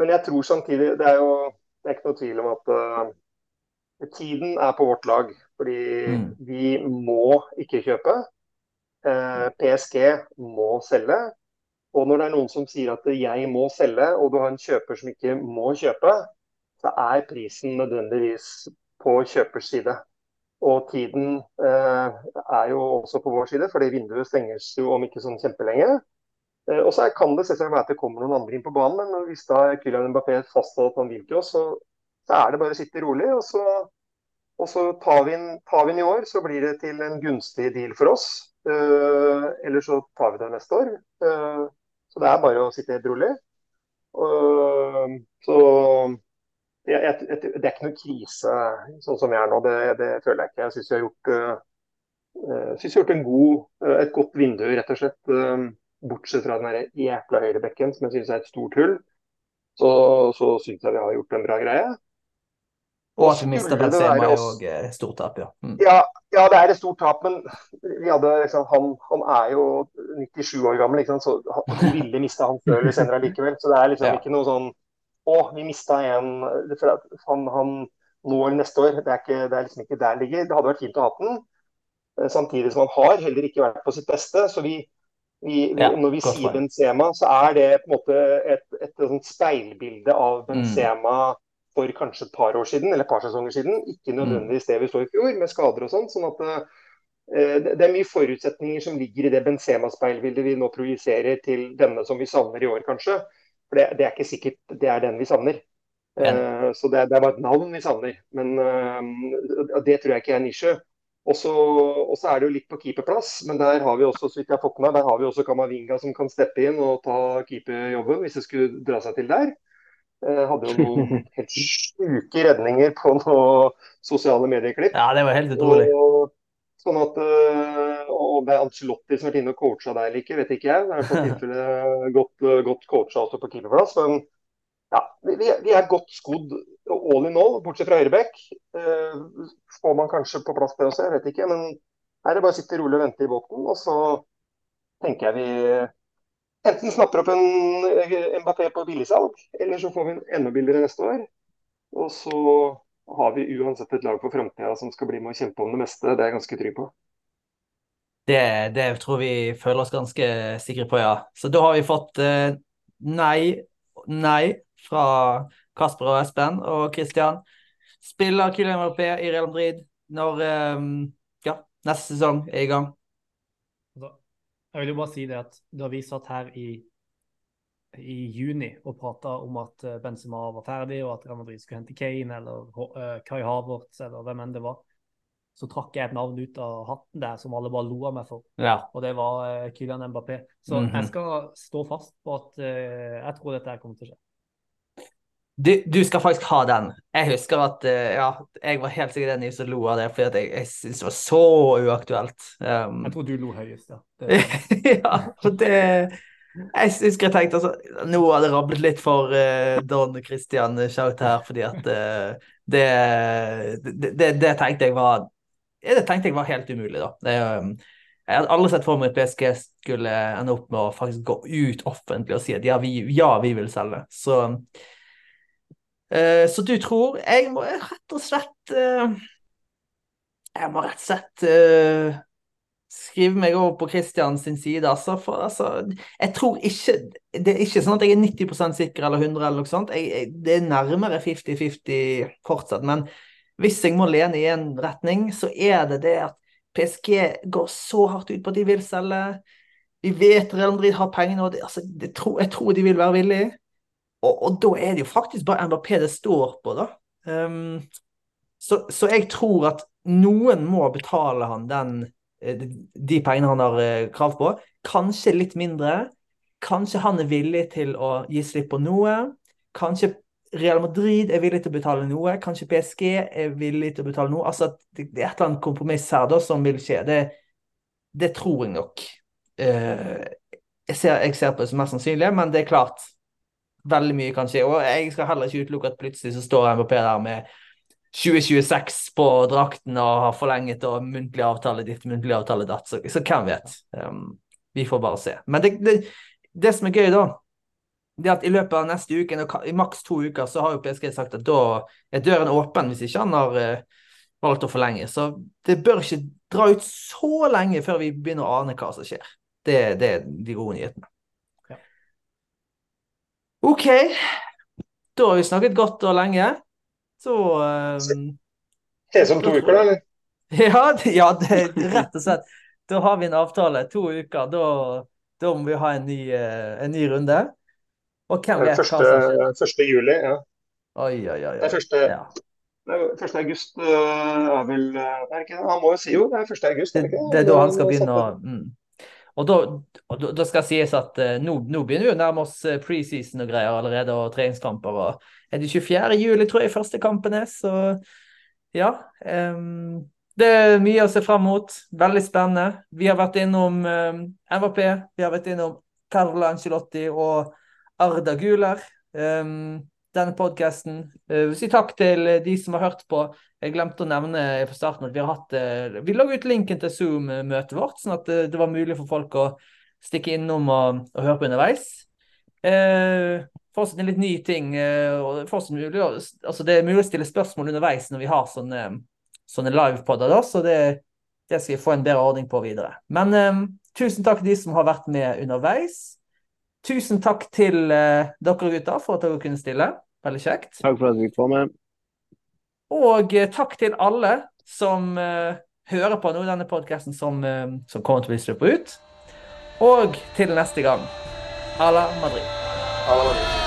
Men jeg tror samtidig Det er jo det er ikke noe tvil om at uh, tiden er på vårt lag. Fordi mm. vi må ikke kjøpe. Uh, eh, PSG må selge. Og når det er noen som sier at jeg må selge, og du har en kjøper som ikke må kjøpe, så er prisen nødvendigvis på kjøpers side. Og tiden eh, er jo også på vår side, fordi vinduet stenges jo om ikke sånn kjempelenge. Eh, og så kan det selvsagt være at det kommer noen andre inn på banen, men hvis da Kylian Mbappé fastholder at han vil til oss, så, er det bare å sitte rolig. Og så, og så tar, vi inn, tar vi inn i år, så blir det til en gunstig deal for oss. Eh, eller så tar vi det neste år. Eh, så det er bare å sitte helt rolig. så jeg, jeg, det er ikke noe krise sånn som vi er nå. Det, det føler jeg ikke. Jeg syns vi har gjort, uh, synes vi har gjort god, uh, et godt vindu, rett og slett. Uh, bortsett fra den jækla høyrebekken, som jeg syns er et stort hull. Så, så syns jeg vi har gjort en bra greie. Og at vi mista Benzema er òg stort tap, ja. Mm. ja. ja. det er et stort tap, men hadde, liksom, han, han, er jo 97 år gammel, liksom, så han ville miste han før eller senere likevel. Så det er liksom ja. ikke noe sånn å, vi mista en han, han når neste år. Det er, ikke, det er liksom ikke der ligger. Det hadde vært fint å ha den. Eh, samtidig som han har heller ikke vært på sitt beste. Så vi, vi, ja, når vi sier Benzema, så er det på en måte et, et, et speilbilde av mm. Benzema mm. for kanskje et par år siden, eller et par sesonger siden. Ikke nødvendigvis det vi så i fjor, med skader og sånn. sånn at uh, det er mye forutsetninger som ligger i det Benzema-speilbildet vi nå projiserer til denne som vi savner i år, kanskje. For det, det, er ikke sikkert det er den vi savner. Uh, så det, det, er bare et navn vi savner. Men uh, det tror jeg ikke er nisje. Og så er det jo litt på keeperplass, men der har vi også så vidt jeg har fått med, der har vi også Kamavinga som kan steppe inn og ta keeperjobben hvis det skulle dra seg til der. Uh, hadde jo noen helt sjuke redninger på noen sosiale medieklipp. Ja, det var helt utrolig. Og, Sånn at, øh, og det er Ancelotti som har vært inne og coacha deg eller ikke, vet ikke jeg. Det er i tilfelle godt, øh, godt coacha også på keeperplass. Men ja, vi, vi, er godt skodd all in all, bortsett fra høyrebekk. Uh, får man kanskje på plass det også, jeg vet ikke. Men her er det bare å sitte rolig og vente i båten. Og så tenker jeg vi enten snapper opp en Mbappé på billigsalg, eller så får vi en enda billigere neste år. Og så har vi uansett et lag for framtida som skal bli med å kjempe om det meste. Det er jeg ganske trygg på. Det, det, tror vi føler oss ganske sikre på, ja. Så da har vi fått eh, nei, nei fra Kasper og Espen og Christian. Spiller Kylian Mbappé i Real Madrid når eh, ja, neste sesong er i gang? Altså, jeg vil jo bare si det at da vi satt her i, i juni og prata om at eh, Benzema var ferdig, og at Real Madrid skulle hente Kane eller uh, Kai Havertz eller hvem enn det var, så trakk jeg et navn ut av hatten der som alle bare lo av meg for. Ja. Og det var uh, Kylian Mbappé. Så mm -hmm. jeg skal stå fast på at uh, jeg tror dette kommer til å skje. Du, du, skal faktisk ha den. Jeg husker at uh, ja, jeg var helt sikkert den som lo av det, fordi jeg, jeg syntes det var så uaktuelt. Um... jeg tror du lo høyest, ja. Det... ja, og det jeg husker jeg tenkte altså, Nå har det rablet litt for uh, Don Christian Schaut her, fordi at uh, det, det, det, det, tenkte jeg var det tenkte jeg var helt umulig, da. Det, um, jeg hadde aldri sett for meg at PSG skulle ende opp med å faktisk gå ut offentlig og si at ja, vi, ja, vi vil selge. Så, uh, så du tror Jeg må rett og slett uh, Jeg må rett og slett uh, skrive meg over på Christian sin side. Altså, for altså, jeg tror ikke Det er ikke sånn at jeg er 90% sikker eller 100 eller noe sånt. Jeg, jeg, det er nærmere 50-50 fortsatt. Men hvis jeg må lene i en retning, så er det det at PSG går så hardt ut på at de vil selge. Vi vet Real Madrid har pengene, og det, altså, det tro, jeg tror de vil være villige. Og, og, da er det jo faktisk bare Mbappé det står på, da. Um, så, så, jeg tror at noen må betale han den, de pengene han har eh, krav på. Kanskje litt mindre. Kanskje han er villig til å gi slipp på noe. Kanskje Real Madrid er villig til å betale noe, kanskje PSG er villig til å betale noe. Altså Det, er et eller annet kompromiss her da som vil skje. Det, det tror jeg nok. Uh, jeg, ser, jeg, ser, på det som mest sannsynlig, men det er klart veldig mye kan skje. Og jeg skal heller ikke utelukke at plutselig så står MBP der med 2026 på drakten og har forlenget og muntlig avtale ditt, muntlig avtale datt. Så, så hvem vet? Um, vi får bare se. Men det, det, det som er gøy, da det at i løpet av neste uke, i maks to uker, så har jo PSG sagt at da er døren åpen hvis ikke han har uh, valgt å forlenge. Så det bør ikke dra ut så lenge før vi begynner å ane hva som skjer. Det, det er de gode nyhetene. Ja. OK. Da har vi snakket godt og lenge. Så um, Det er som to uker, da, eller? Ja, ja det, rett og slett. Da har vi en avtale. To uker. Da, da må vi ha en ny, uh, en ny runde. Og hvem vet første, hva? Første juli, ja. Oi, oi, oi. Det er første, ja. 1. august øh, er vel øh, er ikke, Han må jo si jo det er første august. Det, det er da han skal begynne å mm. Og da, da, skal sies at nå, nå, begynner vi å nærme oss preseason og greier allerede, og treningskamper. og Er det 24. juli, tror jeg, første kampen er. Så ja. Um, det er mye å se fram mot. Veldig spennende. Vi har vært innom um, MVP, vi har vært innom Carla Angelotti og Arda Guler. Um, denne podkasten. Uh, si takk til de som har hørt på. Jeg glemte å nevne fra starten at vi har hatt uh, Vi la ut linken til Zoom-møtet vårt, sånn at uh, det var mulig for folk å stikke innom og, og høre på underveis. Uh, fortsatt en litt ny ting. Uh, mulig, altså det er mulig å stille spørsmål underveis når vi har sånne, sånne livepodder, så det, det, skal vi få en bedre ordning på videre. Men um, tusen takk til de som har vært med underveis. Tusen takk til uh, dere gutter for at dere kunne stille. Veldig kjekt. Takk for at vi fikk være med. Og uh, takk til alle som uh, hører på nå denne podkasten som, som, kommer til å bli sluppet ut. Og til neste gang. ala Madrid. ala Madrid.